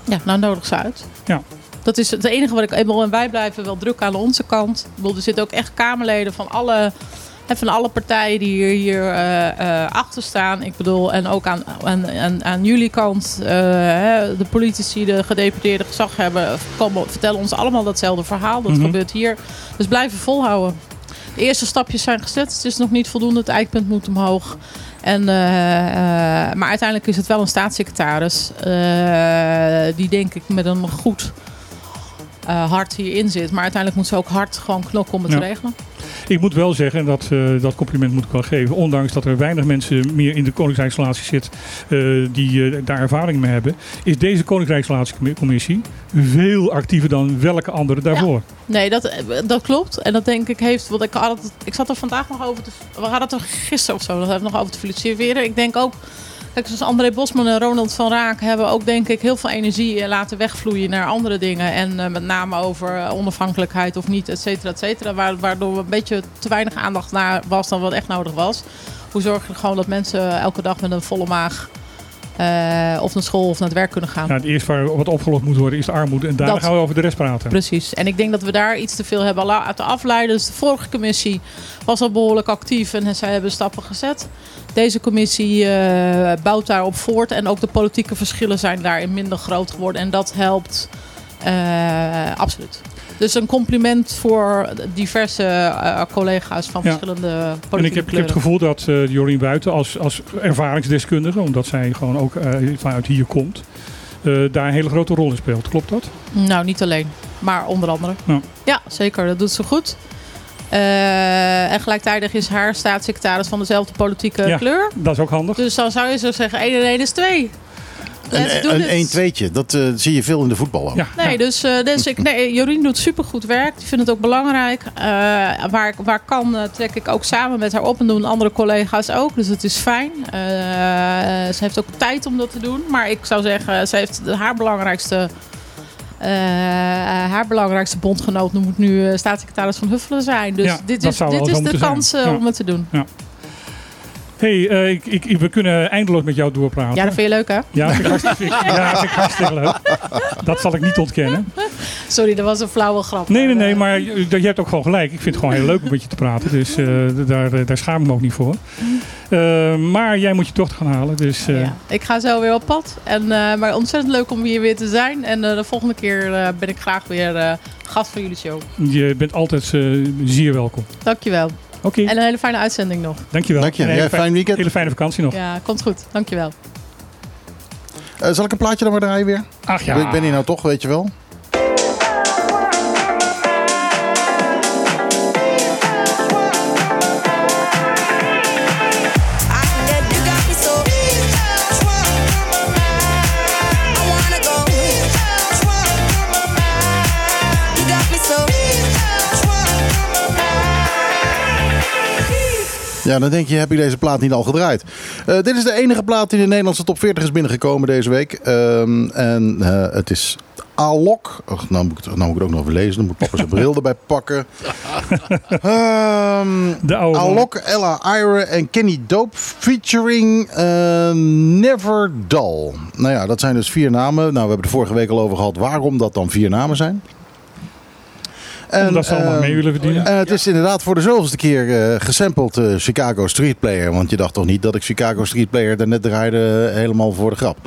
Ja, nou nodig ze uit. Ja. Dat is het enige wat ik... En wij blijven wel druk aan onze kant. Er zitten ook echt Kamerleden van alle en van alle partijen die hier, hier uh, uh, achter staan. Ik bedoel, en ook aan, aan, aan, aan jullie kant, uh, de politici, de gedeputeerde gezaghebbers, komen, vertellen ons allemaal datzelfde verhaal. Dat mhm. gebeurt hier. Dus blijven volhouden. De eerste stapjes zijn gezet. Het is nog niet voldoende. Het eikpunt moet omhoog. En, maar uiteindelijk is het wel een staatssecretaris die denk ik met een goed uh, hard hierin zit. Maar uiteindelijk moet ze ook hard gewoon knokken om het te regelen. Ik moet wel zeggen, en dat, uh, dat compliment moet ik wel geven, ondanks dat er weinig mensen meer in de Koninkrijksrelatie zitten uh, die daar ervaring mee hebben, is deze Koninkrijksrelatiecommissie veel actiever dan welke andere daarvoor. Nee, dat, dat klopt. En dat denk ik heeft. Wat ik, had het, ik zat er vandaag nog over te. We hadden het er gisteren of zo. Dat hebben we nog over te filosoferen. Ik denk ook. Kijk, zoals André Bosman en Ronald van Raak hebben ook denk ik heel veel energie eh, laten wegvloeien naar andere dingen. En uh, met name over eh, onafhankelijkheid of niet, et cetera, et cetera. Waardoor een beetje te weinig aandacht naar was dan wat echt nodig was. Hoe zorg je gewoon dat mensen elke dag met een volle maag uh, of naar school of naar het werk kunnen gaan. Ja, het eerste waar wat opgelost moet worden is de armoede. En daar gaan we over de rest praten. Precies. En ik denk dat we daar iets te veel hebben laten afleiden. Dus de vorige commissie was al behoorlijk actief en zij hebben stappen gezet. Deze commissie uh, bouwt daarop voort. En ook de politieke verschillen zijn daarin minder groot geworden. En dat helpt uh, absoluut. Dus een compliment voor diverse uh, collega's van verschillende politieke En ik heb, ik heb, het gevoel dat uh, Jorien Buiten als, als ervaringsdeskundige, omdat zij gewoon ook uh, vanuit hier komt, daar een hele grote rol in speelt. Klopt dat? Nou, niet alleen, maar onder andere. Ja, ja zeker. Dat doet ze goed. en gelijktijdig is haar staatssecretaris van dezelfde politieke ja, kleur. Dat is ook handig. Dus dan zou je zo zeggen: 1 en 1 is 2. Een, een 1-2'tje, dat uh, zie je veel in de voetbal ook. Ja. Nee, dus, uh, dus ik, nee, Jorien doet supergoed werk. Ik vind het ook belangrijk. Uh, waar, waar kan, trek ik ook samen met haar op en doen andere collega's ook. Dus het is fijn. ze heeft ook tijd om dat te doen. Maar ik zou zeggen, ze heeft haar belangrijkste... haar belangrijkste bondgenoot moet nu staatssecretaris van Huffelen zijn. Dus ja, dit is, dit is de kans om het te doen. Ja hey, uh, ik, ik, we kunnen eindeloos met jou doorpraten. Ja, dat vind je leuk, hè? Ja, dat vind ik hartstikke, ja, vind ik hartstikke leuk. Dat zal ik niet ontkennen. Sorry, dat was een flauwe grap. Nee, nee, nee, maar je, je hebt ook gewoon gelijk. Ik vind het gewoon heel leuk om met je te praten. Dus uh, daar, daar schaam ik me ook niet voor. Uh, maar jij moet je dochter gaan halen. Dus, ja, ik ga zo weer op pad. En, maar ontzettend leuk om hier weer te zijn. En de volgende keer ben ik graag weer gast van jullie show. Je bent altijd zeer welkom. Dankjewel. Okay. En een hele fijne uitzending nog. Dankjewel. Dank je. Een hele ja, fijn weekend. Hele fijne vakantie nog. Ja, komt goed. Dankjewel. Uh, zal ik een plaatje dan maar draaien weer? Ach ja. Ik ben hier nou toch, weet je wel. Ja, dan denk je, heb ik deze plaat niet al gedraaid? Uh, dit is de enige plaat die in de Nederlandse top 40 is binnengekomen deze week. Um, en uh, het is Alok. Och, nou, moet ik, nou moet ik het ook nog even lezen. Dan moet papa zijn bril erbij pakken. Um, de oude Alok, Ella Ira en Kenny Dope featuring uh, Never Dull. Nou ja, dat zijn dus vier namen. Nou, we hebben het vorige week al over gehad waarom dat dan vier namen zijn. En, Omdat ze allemaal uh, mee willen verdienen. En het is inderdaad voor de zoveelste keer uh, gesampled uh, Chicago Street Player. Want je dacht toch niet dat ik Chicago Street Player daarnet draaide helemaal voor de grap.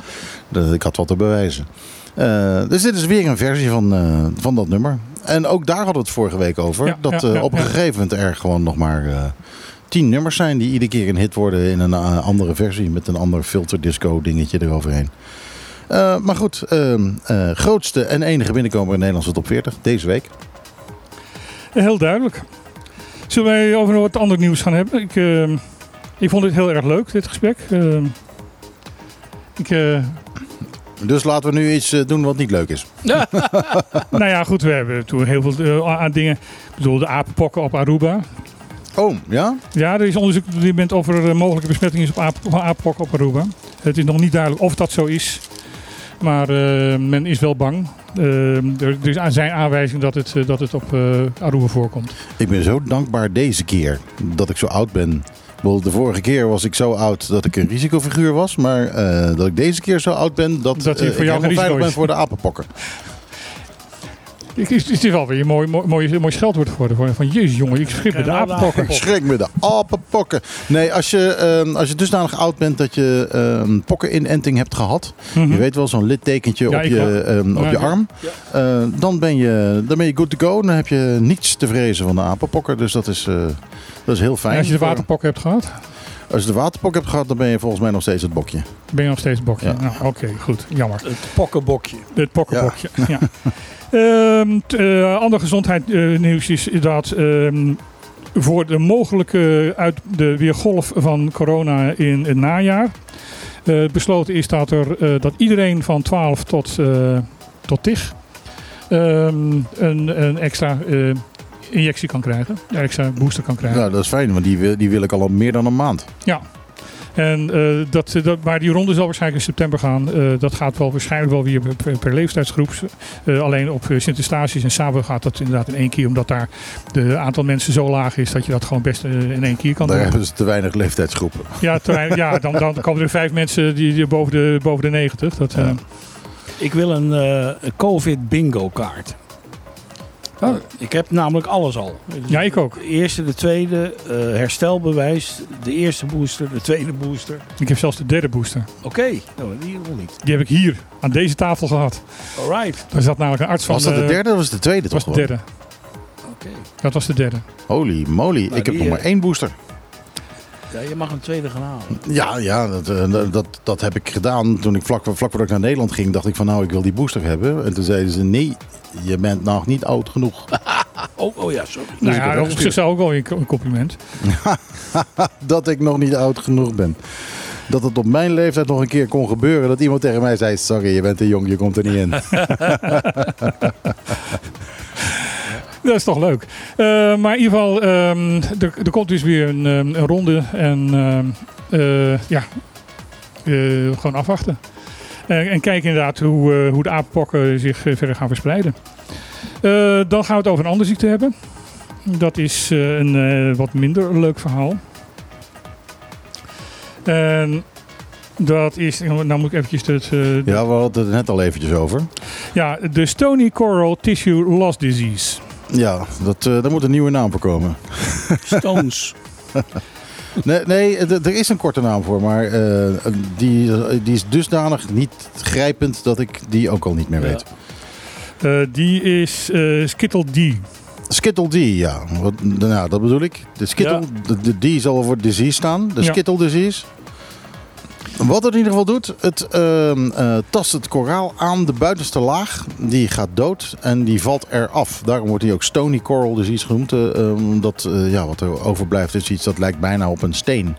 Dat, ik had wat te bewijzen. dus dit is weer een versie van, van dat nummer. En ook daar hadden we het vorige week over. Ja, dat ja, ja, op een gegeven moment er gewoon nog maar tien nummers zijn die iedere keer een hit worden in een andere versie. Met een ander filterdisco dingetje eroverheen. Maar goed, uh, grootste en enige binnenkomer in Nederlandse top 40 deze week. Heel duidelijk. Zullen wij over wat ander nieuws gaan hebben? Ik, uh, ik vond dit heel erg leuk, dit gesprek. Uh, ik, uh... Dus laten we nu iets doen wat niet leuk is. nou ja, goed, we hebben toen heel veel aan dingen. Ik bedoel, de apenpokken op Aruba. Oh, ja? Ja, er is onderzoek op dit moment over mogelijke besmettingen op apenpokken op Aruba. Het is nog niet duidelijk of dat zo is. Maar uh, men is wel bang. Uh, er, er, zijn aanwijzingen dat het, dat het op uh, Aruba voorkomt. Ik ben zo dankbaar deze keer dat ik zo oud ben. De vorige keer was ik zo oud dat ik een risicofiguur was. Maar dat ik deze keer zo oud ben dat, dat ik voor jou veilig ben voor de apenpokken. Het is, is wel weer een mooi, mooi, mooi scheldwoord geworden. Van jezus jongen, ik schrik met de apenpokken. Ik schrik met de apenpokken. Nee, als je, uh, als je dusdanig oud bent dat je uh, pokkeninenting hebt gehad. Mm -hmm. Je weet wel, zo'n littekentje ja, op, je, um, op ja, je arm. Ja. Uh, dan, ben je, dan ben je good to go. Dan heb je niets te vrezen van de apenpokken. Dus dat is, dat is heel fijn. En als je de waterpokken hebt gehad? Als je de waterpok hebt gehad, dan ben je volgens mij nog steeds het bokje. Ben je nog steeds het bokje? Ja. Nou, Oké, okay, goed. Jammer. Het pokkenbokje. Het pokkenbokje, ja. ja. Um, uh, ander gezondheidsnieuws is dat um, voor de mogelijke uit de weergolf van corona in het najaar besloten is dat, er, dat iedereen van 12 tot, tot TIG ehm, een, een extra injectie kan krijgen. Een extra booster kan krijgen. Ja, dat is fijn, want die, die wil ik al meer dan een maand. Ja, en, uh, dat, dat, maar die ronde zal waarschijnlijk in september gaan. Uh, dat gaat wel waarschijnlijk wel weer per, per leeftijdsgroep. Uh, alleen op Sint-Eustatius en Sabo gaat dat inderdaad in één keer. Omdat daar het aantal mensen zo laag is dat je dat gewoon best in één keer kan daar doen. Daar hebben ze te weinig leeftijdsgroepen. Ja, te weinig, ja dan, dan komen er vijf mensen die, die boven, de, boven de 90. Dat, ja. Ik wil een, een COVID bingo kaart. Oh. Ik heb namelijk alles al. Ja, ik ook. De eerste, de tweede, uh, herstelbewijs, de eerste booster, de tweede booster. Ik heb zelfs de derde booster. Oké, okay. nou, die nog niet. Die heb ik hier aan deze tafel gehad. Alright. Daar zat namelijk een arts van. Was dat de derde of was het de tweede? Dat was de derde. Oké. Dat was de derde. Holy moly, nou, ik heb nog maar één booster. Ja, je mag een tweede gaan halen. Ja, ja dat, dat, dat heb ik gedaan. Toen ik vlak, vlak voordat ik naar Nederland ging, dacht ik van nou, ik wil die booster hebben. En toen zeiden ze nee, je bent nog niet oud genoeg. oh, oh ja, sorry. Nou ja, dat is ook wel een compliment. dat ik nog niet oud genoeg ben. Dat het op mijn leeftijd nog een keer kon gebeuren. Dat iemand tegen mij zei, sorry, je bent te jong, je komt er niet in. Dat is toch leuk. Uh, maar in ieder geval, um, er, er, komt dus weer een, een ronde. En uh, ja, uh, gewoon afwachten. en kijken inderdaad hoe, hoe de apenpokken zich verder gaan verspreiden. dan gaan we het over een andere ziekte hebben. Dat is een wat minder leuk verhaal. En dat is, nou moet ik eventjes het... Uh, ja, we hadden het net al eventjes over. Ja, de Stony Coral Tissue Loss Disease. Ja, dat, uh, daar moet een nieuwe naam voor komen. Stones. nee, nee er is een korte naam voor, maar uh, die, die is dusdanig niet grijpend dat ik die ook al niet meer weet. Uh, die is Skittle D. Skittle D, ja. Wat, nou, dat bedoel ik. De Skittle, ja. de, de D zal voor disease staan. De ja. Skittle disease. Wat het in ieder geval doet, het uh, uh, tast het koraal aan de buitenste laag. Die gaat dood en die valt eraf. Daarom wordt hij ook stony coral dus iets genoemd. Uh, omdat ja, wat er overblijft is iets dat lijkt bijna op een steen.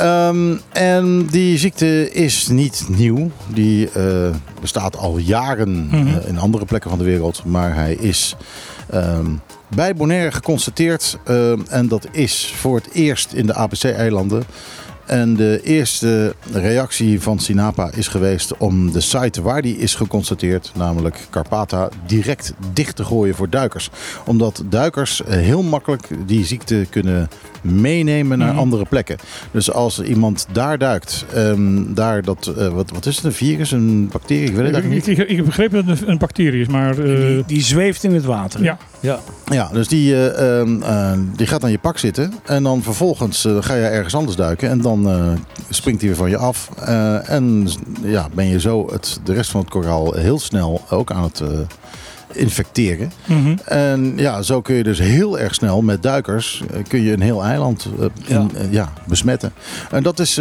Um, en die ziekte is niet nieuw. Die bestaat al jaren mm -hmm. in andere plekken van de wereld. Maar hij is um, bij Bonaire geconstateerd. en dat is voor het eerst in de APC-eilanden. En de eerste reactie van Sinapa is geweest om de site waar die is geconstateerd, namelijk Carpata, direct dicht te gooien voor duikers. Omdat duikers heel makkelijk die ziekte kunnen meenemen naar mm. andere plekken. Dus als iemand daar duikt, um, daar dat, uh, wat, wat is het, een virus, een bacterie? Ik weet het eigenlijk niet. Ik, ik, heb begrepen dat het een bacterie is, maar... Uh... Die, die, zweeft in het water. Ja. Ja, ja dus die, uh, die gaat aan je pak zitten en dan vervolgens ga je ergens anders duiken en dan springt hij weer van je af. en ja, ben je zo het, de rest van het koraal heel snel ook aan het infecteren. Mhm. En ja, zo kun je dus heel erg snel met duikers eh, kun je een heel eiland in, ja. Uh, ja. besmetten. En dat is,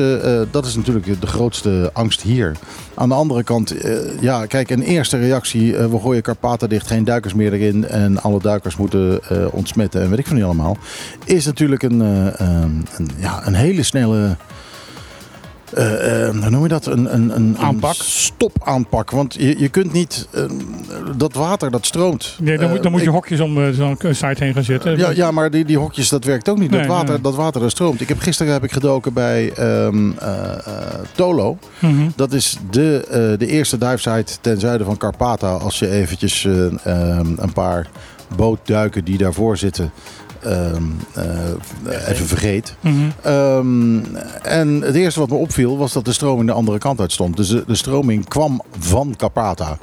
dat is natuurlijk de grootste angst hier. Aan de andere kant, ja, kijk, een eerste reactie, we gooien Karpaten dicht, geen duikers meer erin en alle duikers moeten ontsmetten en weet ik van niet allemaal, is natuurlijk een, een, ja, een hele snelle hoe noem je dat? Een, een, een aanpak? stopaanpak. Want je, je kunt niet. Uh, dat water dat stroomt. Nee, dan, moet, dan moet je hokjes om zo'n site heen gaan zitten. Ja, ja maar die, die hokjes dat werkt ook niet. Nee, dat, water, nee. dat water dat stroomt. Ik heb, gisteren heb ik gedoken bij um, Tolo. Mm -hmm. Dat is de, de eerste divesite ten zuiden van Karpata. Als je eventjes um, een paar bootduiken die daarvoor zitten. Um, uh, even vergeet. Mm -hmm. um, en het eerste wat me opviel was dat de stroming de andere kant uit stond. Dus de, de stroming kwam van Carpata.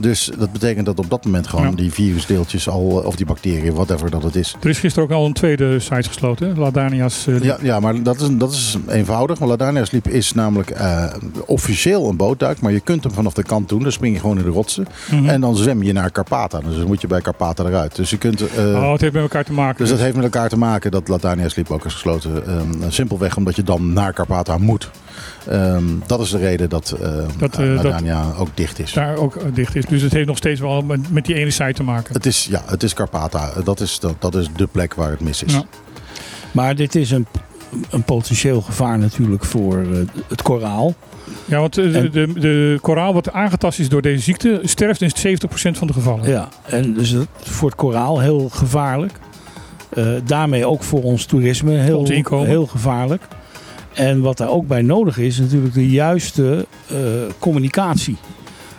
Dus dat betekent dat op dat moment gewoon ja. die virusdeeltjes al, of die bacteriën, whatever dat het is. Er is gisteren ook al een tweede site gesloten, Ladania's uh, ja, ja, maar dat is, dat is eenvoudig. Want Ladania's Liep is namelijk uh, officieel een bootduik, maar je kunt hem vanaf de kant doen. Dan spring je gewoon in de rotsen mm -hmm. en dan zwem je naar Carpata. Dus dan moet je bij Carpata eruit. Dus je kunt... Uh, oh, het heeft met elkaar te maken. Dus dat heeft met elkaar te maken dat Ladania's Liep ook is gesloten. Um, simpelweg omdat je dan naar Carpata moet. Ehm, dat is de reden dat, uh, dat, uh, ook dicht is. Daar ook dicht is. Dus het heeft nog steeds wel met, met die ene site te maken. Het is, ja, het is Carpata. Dat is, dat, dat is de plek waar het mis is. Ja. Maar dit is een, een potentieel gevaar natuurlijk voor het koraal. Ja, want de, de, de, koraal wat aangetast is door deze ziekte sterft in 70% van de gevallen. Ja, en dus voor het koraal heel gevaarlijk. Uh, daarmee ook voor ons toerisme heel, heel gevaarlijk. En wat daar ook bij nodig is, natuurlijk de juiste uh, communicatie.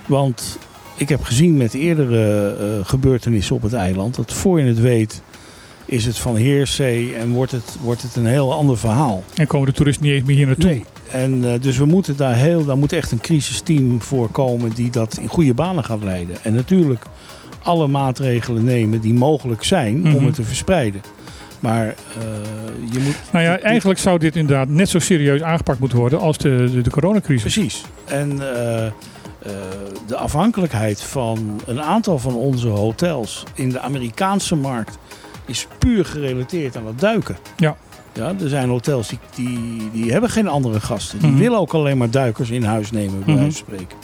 Want ik heb gezien met eerdere uh, gebeurtenissen op het eiland, dat voor je het weet is het van heersee en wordt het, wordt het een heel ander verhaal. En komen de toeristen niet eens meer hier naartoe? Nee. En uh, dus we moeten daar heel, daar moet echt een crisisteam voor komen die dat in goede banen gaat leiden. En natuurlijk alle maatregelen nemen die mogelijk zijn om mhm. het te verspreiden. Maar uh, je moet. Nou ja, eigenlijk zou dit inderdaad net zo serieus aangepakt moeten worden als de, de, de coronacrisis. Precies. En uh, de afhankelijkheid van een aantal van onze hotels in de Amerikaanse markt is puur gerelateerd aan het duiken. Ja. Ja, er zijn hotels die, die, die hebben geen andere gasten. Die mhm. willen ook alleen maar duikers in huis nemen, bij mm spreken.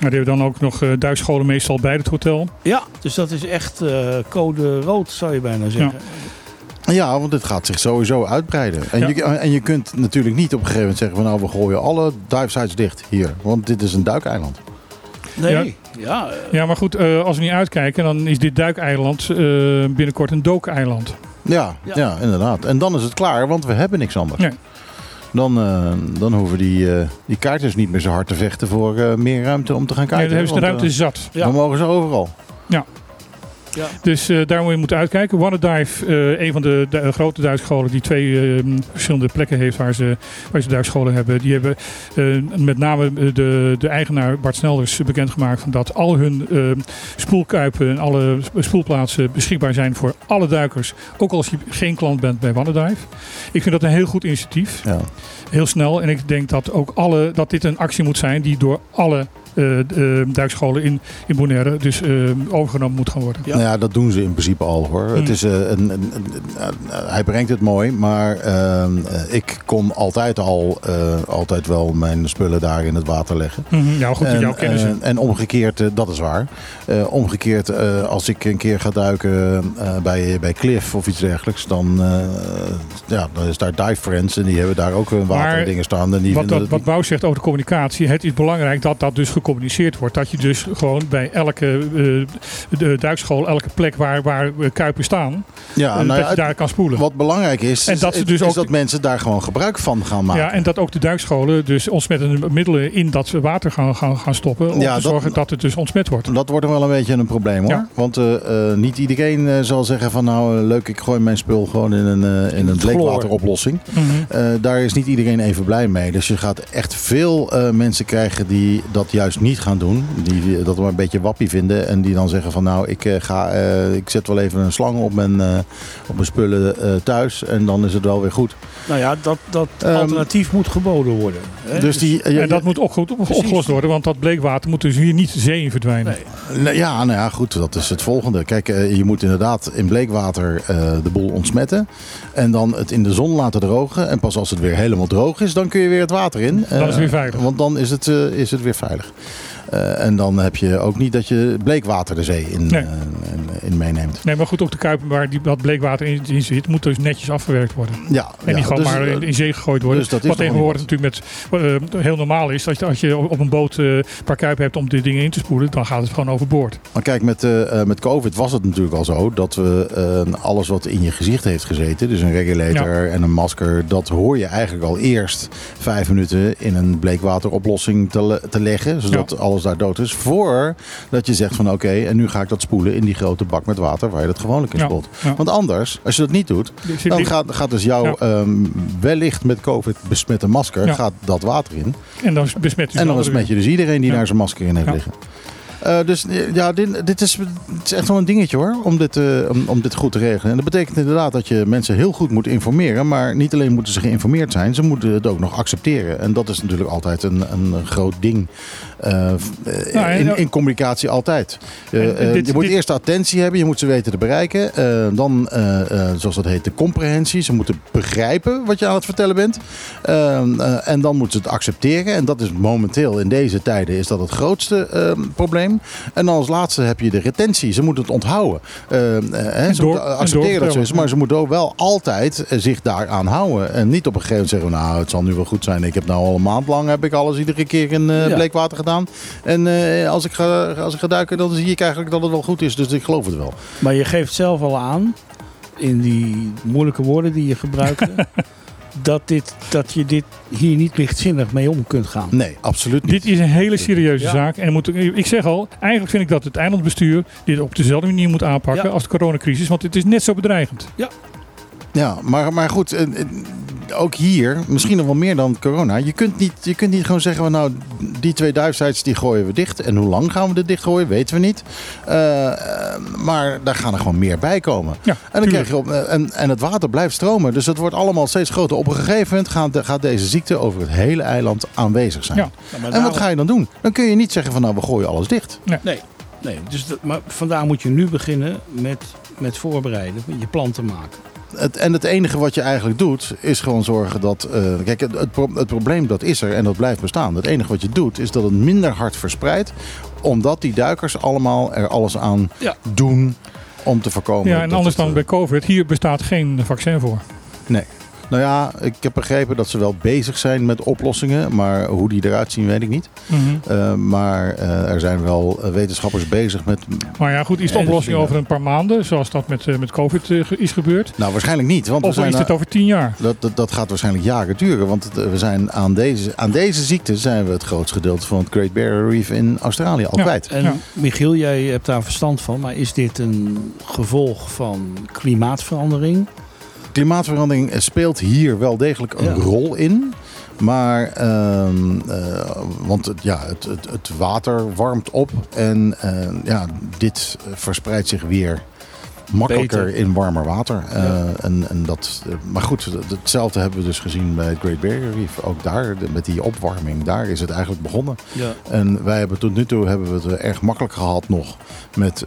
Maar die hebben dan ook nog uh, duikscholen meestal bij het hotel. Ja, dus dat is echt uh, code rood, zou je bijna zeggen. Ja. Ja, want het gaat zich sowieso uitbreiden. En, je, en je kunt natuurlijk niet op een gegeven moment zeggen van nou we gooien alle dive dicht hier. Want dit is een duikeiland. Nee, ja. Ja, ja maar goed, uh, als we niet uitkijken dan is dit duikeiland uh, binnenkort een dookeiland. Ja, ja, inderdaad. En dan is het klaar, want we hebben niks anders. Nee. Dan, uh, dan hoeven die, uh, die kaarters niet meer zo hard te vechten voor uh, meer ruimte om te gaan kijken. Ja, dan hebben ze de ruimte zat. Dan mogen ze overal. Ja. Ja. Dus uh, daar moet je moeten uitkijken. Wannadive, uh, een van de, de grote duikscholen die twee uh, verschillende plekken heeft waar ze, waar ze duikscholen hebben. Die hebben met name de, de eigenaar Bart Snelders bekendgemaakt van dat al hun spoelkuipen en alle spoelplaatsen beschikbaar zijn voor alle duikers. Ook als je geen klant bent bij Wannadive. Ik vind dat een heel goed initiatief. Ja. Heel snel. En ik denk dat ook alle, dat dit een actie moet zijn die door alle uh, duikscholen in, in Bonaire dus uh, overgenomen moet gaan worden. Ja. Nou ja, dat doen ze in principe al hoor. Het hmm. is, een, een, een, hij brengt het mooi, maar ehm, ik kon altijd al altijd wel mijn spullen daar in het water leggen. Mm Ja, goed, en, jouw kennis. en omgekeerd, dat is waar. omgekeerd, als ik een keer ga duiken bij, bij Cliff of iets dergelijks, dan, ja, dan is daar Dive Friends en die hebben daar ook een waterdingen staan. En die wat, dat, wat Bouw zegt over de communicatie, het is belangrijk dat dat dus gecommuniceerd wordt. Dat je dus gewoon bij elke uh, duikschool, elke plek waar, waar kuipen staan, ja, uh, nou dat je daar kan spoelen. Wat belangrijk is, en dat, is, dus ook, dat mensen daar gewoon gebruik van gaan maken. Ja, en dat ook de duikscholen dus ontsmettende middelen in dat water gaan, gaan, gaan stoppen. Om te zorgen dat het dus ontsmet wordt. Dat wordt wel een beetje een probleem hoor. Want uh, niet iedereen zal zeggen van nou leuk, ik gooi mijn spul gewoon in een, in een bleekwateroplossing. Mm daar is niet iedereen even blij mee. Dus je gaat echt veel mensen krijgen die dat juist niet gaan doen. Die dat we een beetje wappie vinden. En die dan zeggen van nou, ik, eh, ga, uh, ik zet wel even een slang op mijn, uh, op mijn spullen thuis. En dan is het wel weer goed. Nou ja, dat, dat um, alternatief moet geboden worden. Hè? Dus die, en dat moet ook goed opgelost worden. Want dat bleekwater moet dus hier niet de zee in verdwijnen. Nee. Ja, nou ja, goed. Dat is het volgende. Kijk, je moet inderdaad in bleekwater de boel ontsmetten. En dan het in de zon laten drogen. En pas als het weer helemaal droog is, dan kun je weer het water in. Dan is het weer veilig. Want dan is het, is het weer veilig. Uh, en dan heb je ook niet dat je bleekwater de zee in, nee. uh, in, meeneemt. Nee, maar goed, ook de kuipen waar die, dat bleekwater in, in, zit, moet dus netjes afgewerkt worden. Ja, en ja, niet gewoon dus, maar in, in, zee gegooid worden. Dus Wat tegenwoordig natuurlijk met, uh, heel normaal is. Dat je, als je op een boot een paar kuipen hebt om die dingen in te spoelen, dan gaat het gewoon overboord. Maar kijk, met, met COVID was het natuurlijk al zo dat we alles wat in je gezicht heeft gezeten, dus een regulator ja. en een masker, dat hoor je eigenlijk al eerst vijf minuten in een bleekwateroplossing te, te leggen. Zodat alles daar dood is. Voordat je zegt van oké, en nu ga ik dat spoelen in die grote bak met water waar je dat gewoonlijk in spoelt. Want anders, als je dat niet doet, dan gaat, gaat dus jouw ehm, wellicht met COVID besmette masker gaat dat water in. En dan besmet je, en dan besmet je dus iedereen die daar zijn masker in heeft liggen. Uh, dus ja, dit, dit, is, is echt wel een dingetje hoor, om dit, uh, om, om, dit goed te regelen. En dat betekent inderdaad dat je mensen heel goed moet informeren. Maar niet alleen moeten ze geïnformeerd zijn, ze moeten het ook nog accepteren. En dat is natuurlijk altijd een, een groot ding nou, in, in, communicatie altijd. je moet eerst attentie hebben, je moet ze weten te bereiken. dan, zoals dat heet, de comprehensie. Ze moeten begrijpen wat je aan het vertellen bent. en dan moeten ze het accepteren. En dat is momenteel in deze tijden is dat het grootste probleem. En dan als laatste heb je de retentie. Ze moeten het onthouden. Ze moeten accepteren dat zo is. Maar ze moeten ook wel altijd zich daaraan houden. En niet op een gegeven moment zeggen, nou het zal nu wel goed zijn. Ik heb nou al een maand lang heb ik alles iedere keer in bleekwater gedaan. En uh, als, ik ga, als ik ga duiken, dan zie ik eigenlijk dat het wel goed is. Dus ik geloof het wel. Maar je geeft zelf al aan, in die moeilijke woorden die je gebruikt, dat, dit, dat je dit hier niet lichtzinnig mee om kunt gaan. Nee, absoluut niet. Dit is een hele serieuze zaak. En moet, ik zeg al, eigenlijk vind ik dat het eilandbestuur dit op dezelfde manier moet aanpakken als de coronacrisis. Want het is net zo bedreigend. Ja. Ja, maar, maar goed, ook hier, misschien nog wel meer dan corona. Je kunt niet, je kunt niet gewoon zeggen, van, nou, die twee duifsites die gooien we dicht. En hoe lang gaan we dit dichtgooien, weten we niet. Uh, maar daar gaan er gewoon meer bij komen. Ja, en, dan krijg je op, eh, en, en het water blijft stromen. Dus het wordt allemaal steeds groter. Op een gegeven moment gaat, gaat deze ziekte over het hele eiland aanwezig zijn. Ja. en wat ga je dan doen? Dan kun je niet zeggen van nou, we gooien alles dicht. Nee. nee. nee. Dus maar vandaar moet je nu beginnen met, met voorbereiden, je plan te maken het, en het enige wat je eigenlijk doet, is gewoon zorgen dat. Uh, kijk, het, het, probleem dat is er en dat blijft bestaan. Het enige wat je doet, is dat het minder hard verspreidt. Omdat die duikers allemaal er alles aan doen om te voorkomen. Ja, en anders dan eh, bij COVID. Hier bestaat geen vaccin voor. Nee. Nou ja, ik heb begrepen dat ze wel bezig zijn met oplossingen. Maar hoe die eruit zien, weet ik niet. Mhm. Eh, maar uh, er zijn wel eh, wetenschappers bezig met. Maar ja, goed, is de oplossing over een paar maanden, zoals dat met, met COVID is gebeurd? Nou, waarschijnlijk niet. Want of we zijn is dit over tien jaar? Dat, dat, dat, gaat waarschijnlijk jaren duren. Want we zijn aan, deze, aan deze ziekte zijn we het grootste gedeelte van het Great Barrier Reef in Australië al kwijt. En Michiel, jij hebt daar verstand van. Maar is dit een gevolg van klimaatverandering? Klimaatverandering speelt hier wel degelijk een rol in. Maar, ehm, eh, want het, ja, het, het, het, water warmt op en uh, ja, dit verspreidt zich weer makkelijker in warmer water. Uh, en, en dat, maar goed, hetzelfde hebben we dus gezien bij het Great Barrier Reef. Ook daar, met die opwarming, daar is het eigenlijk begonnen. Ja. En wij hebben tot nu toe hebben we het erg makkelijk gehad nog met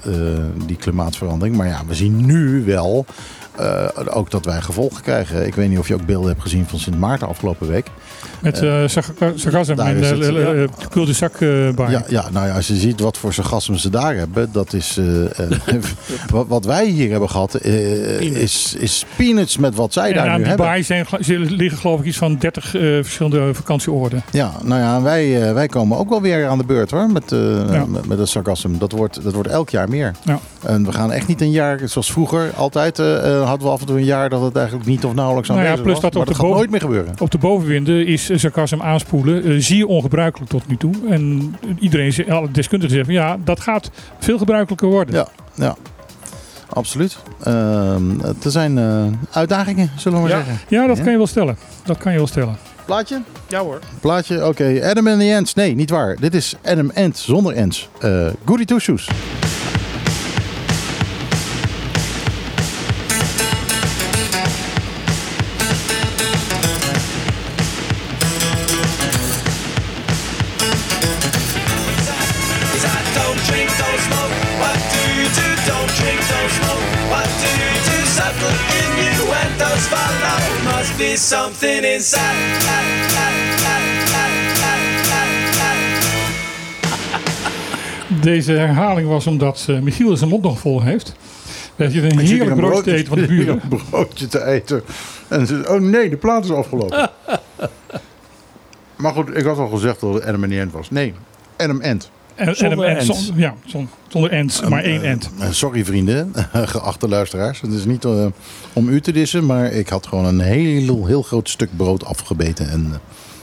die klimaatverandering. Maar ja, we zien nu wel uh, ook dat wij gevolgen krijgen. Ik weet niet of je ook beelden hebt gezien van Sint Maarten afgelopen week. Met uh, sargasm en uh, de zakbaar. Ja, ja, nou ja, als je ziet wat voor sargasm ze daar hebben, dat is wat, wat, wij hier hebben gehad, is, is peanuts met wat zij daar nu hebben. En zijn liggen geloof ik iets van 30 verschillende vakantieoorden. Ja, nou ja, wij, wij komen ook wel weer aan de beurt hoor, met, ja. met, met het sargasm. Dat wordt, dat wordt elk jaar meer. Ja. En we gaan echt niet een jaar zoals vroeger altijd hadden we af en toe een jaar dat het eigenlijk niet of nauwelijks aan nou ja, plus was. Dat, op dat de gaat nooit meer gebeuren. Op de bovenwinden is sarcasm aanspoelen uh, zeer ongebruikelijk tot nu toe. En iedereen, alle deskundigen zeggen van ja, dat gaat veel gebruikelijker worden. Ja, ja. Absoluut. Uh, er zijn uh, uitdagingen, zullen we maar ja. zeggen. Ja, dat kan je wel stellen. Dat kan je wel stellen. Plaatje? Ja hoor. Plaatje, oké. Okay. Adam and the Ants. Nee, niet waar. Dit is Adam Ant zonder Ants. Uh, Goody Two Shoes. Be something inside. Deze herhaling was omdat uh, Michiel zijn mond nog vol heeft. We hebben een heerlijk broodje te eten van de buren. Een broodje te eten. En ze oh nee, de plaat is afgelopen. maar goed, ik had al gezegd dat het Adam End was. Nee, Adam End. En, zonder en, end. ja, zonder end, maar één end. Uh, sorry vrienden, geachte luisteraars. Het is niet uh, om u te dissen, maar ik had gewoon een heel, heel groot stuk brood afgebeten. En uh,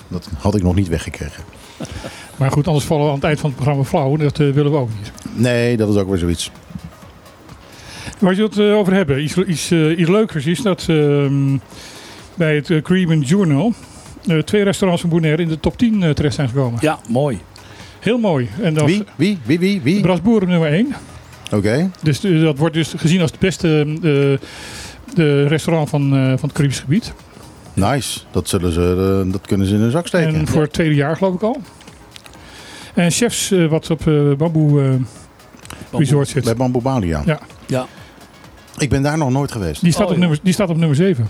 dat had ik nog niet weggekregen. Maar goed, anders vallen we aan het eind van het programma flauw. Dat willen we ook niet. Nee, dat is ook weer zoiets. Waar je het over hebben, iets, iets, iets leukers is dat ehm, bij het Cream Journal twee restaurants van Bonaire in de top 10 terecht zijn gekomen. Ja, mooi. Heel mooi. En dat wie? Wie? Wie? Wie? Wie? Brasboeren nummer 1. Oké. Dus eh, dat wordt dus gezien als het beste uh, de restaurant van, uh, van het Caribisch gebied. Nice. Dat, zullen ze, dat kunnen ze in hun zak steken. En voor het tweede jaar geloof ik al. En chefs wat op Bamboe Resort zit. Bij Bamboe Bali, ja. ja. Ik ben daar nog nooit geweest. Die staat, op, nummer, die staat op nummer 7.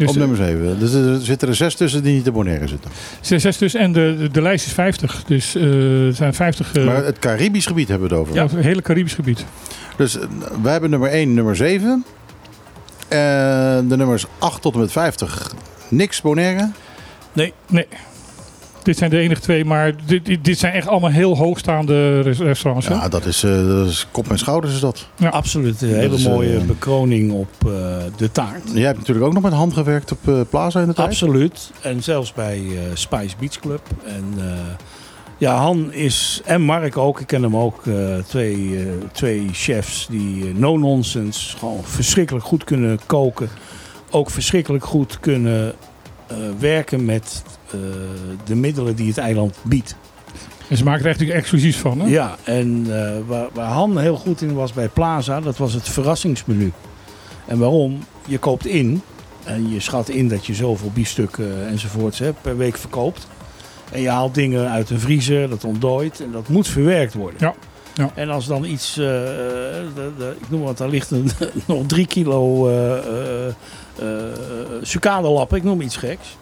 Dus op nummer 7. Dus er zitten er zes tussen die niet te Bonaire zitten. Zes, zes tussen en de, de, lijst is 50. Dus uh, er zijn 50. Uh, maar het Caribisch gebied hebben we het over. Ja, het hele Caribisch gebied. Dus uh, wij hebben nummer 1, nummer 7. En de nummers 8 tot en met 50. Niks Bonaire? Nee. Nee. Dit zijn de enige twee, maar dit, dit zijn echt allemaal heel hoogstaande restaurants. Ja, dat is, uh, dat is kop en schouders is dat. Ja. Absoluut, een hele mooie uh, bekroning op uh, de taart. Jij hebt natuurlijk ook nog met hand gewerkt op Plaza in de tijd. Absoluut, en zelfs bij Spice Beach Club. En ja, Han is, en Mark ook, ik ken hem ook, twee, twee chefs die no-nonsense gewoon verschrikkelijk goed kunnen koken. Ook verschrikkelijk goed kunnen werken met eh, de middelen die het eiland biedt. En ze maken er echt exclusief van, hè? Ja, en uh, waar, waar Han heel goed in was bij Plaza, dat was het verrassingsmenu. En waarom? Je koopt in en je schat in dat je zoveel biefstukken enzovoorts hè, per week verkoopt. En je haalt dingen uit een vriezer, dat ontdooit en dat moet verwerkt worden. Ja. Ja. En als dan iets, uh, de, de, ik noem wat, daar ligt een, nog drie kilo uh, sucadelap, ik noem iets geks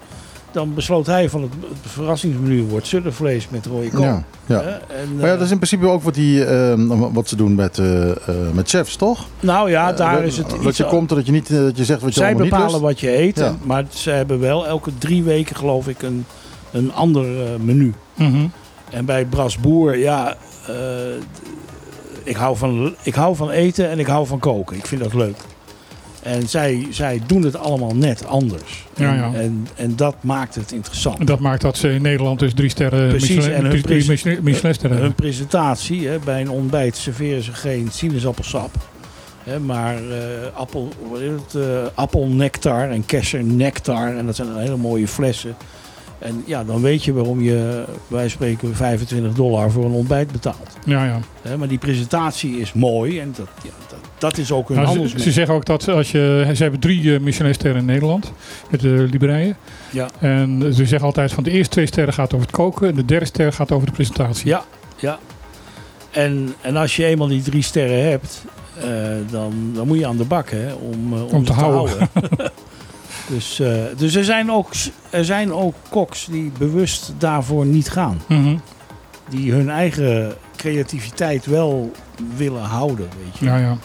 dan besloot hij van het, verrassingsmenu wordt suddervlees met rode kool. Ja, ja. En, maar ja, dat is in principe ook wat, die, uh, wat ze doen met, uh, met chefs, toch? Nou ja, daar is het Dat je komt, dat je, niet, dat je zegt wat je Zij bepalen niet wat je eet, ja. maar ze hebben wel elke drie weken geloof ik een, een ander menu. Mm -hmm. En bij Brasboer, ja, ik, hou van, ik hou van eten en ik hou van koken. Ik vind dat leuk. En zij, zij doen het allemaal net anders. Ja, ja. En, en dat maakt het interessant. En dat maakt dat ze in Nederland dus drie sterren Precies, Michelin, en hun, drie Michelin, Michelin sterren hun presentatie, hè, bij een ontbijt serveren ze geen sinaasappelsap. Hè, maar uh, appel, wat is het, uh, appelnectar en kersernectar. En dat zijn hele mooie flessen. En ja, dan weet je waarom je, wij spreken, 25 dollar voor een ontbijt betaalt. Ja, ja. Maar die presentatie is mooi en dat, ja, dat, dat is ook een nou, ze, ze, zeggen ook dat als je, ze hebben drie uh, Michelin-sterren in Nederland, met de uh, Liberijen. Ja. En ze zeggen altijd van de eerste twee sterren gaat over het koken en de derde ster gaat over de presentatie. Ja, ja. En, en als je eenmaal die drie sterren hebt, uh, dan, dan moet je aan de bak hè, om, om, om te, te, houden. houden. dus dus er, zijn ook, er zijn ook koks die bewust daarvoor niet gaan. Mm -hmm. Die hun eigen creativiteit wel willen houden. Weet je. Ja, ja.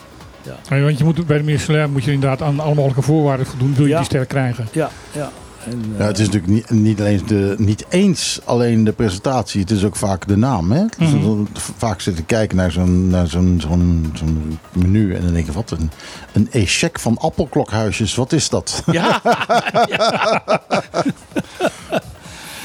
Ja. want je moet, bij de Michelin moet je inderdaad aan alle mogelijke voorwaarden voldoen. Wil je ja. die ster krijgen? Ja, ja. En, uh, ja, het is natuurlijk niet, niet, alleen de, niet eens alleen de presentatie, het is ook vaak de naam. Hè? Dus mm -hmm. Vaak zitten kijken naar zo'n zo'n zo'n zo'n menu en dan denk je, wat een, een échec van appelklokhuisjes, wat is dat? Ja. ja.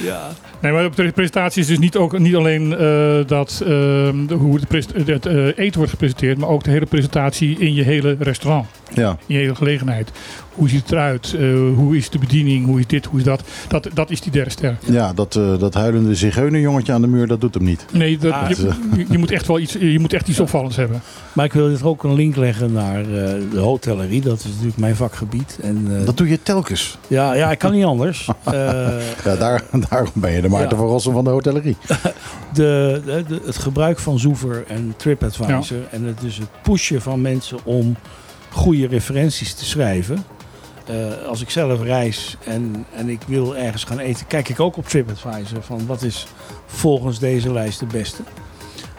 ja. Nee, maar op de presentatie is dus niet, ook, niet alleen uh, dat, uh, hoe het, het uh, eten wordt gepresenteerd, maar ook de hele presentatie in je hele restaurant. Ja. In je hele gelegenheid. Hoe ziet het eruit? hoe is de bediening? Hoe is dit? Hoe is dat? Dat, dat is die derde ster. Ja, dat, dat huilende zigeunerjongetje aan de muur, dat doet hem niet. Nee, dat, ah, je, je, moet echt wel iets, je moet echt iets opvallends hebben. Maar ik wil dit ook een link leggen naar de hotellerie. Dat is natuurlijk mijn vakgebied. En, dat doe je telkens. Ja, ja ik kan niet anders. ja, daar, daarom ben je de Maarten ja. van Rossum van de hotellerie. De, de, de, het gebruik van Zoever en TripAdvisor ja. en het, dus het pushen van mensen om goede referenties te schrijven. Uh, als ik zelf reis en, en ik wil ergens gaan eten, kijk ik ook op TripAdvisor van wat is volgens deze lijst de beste.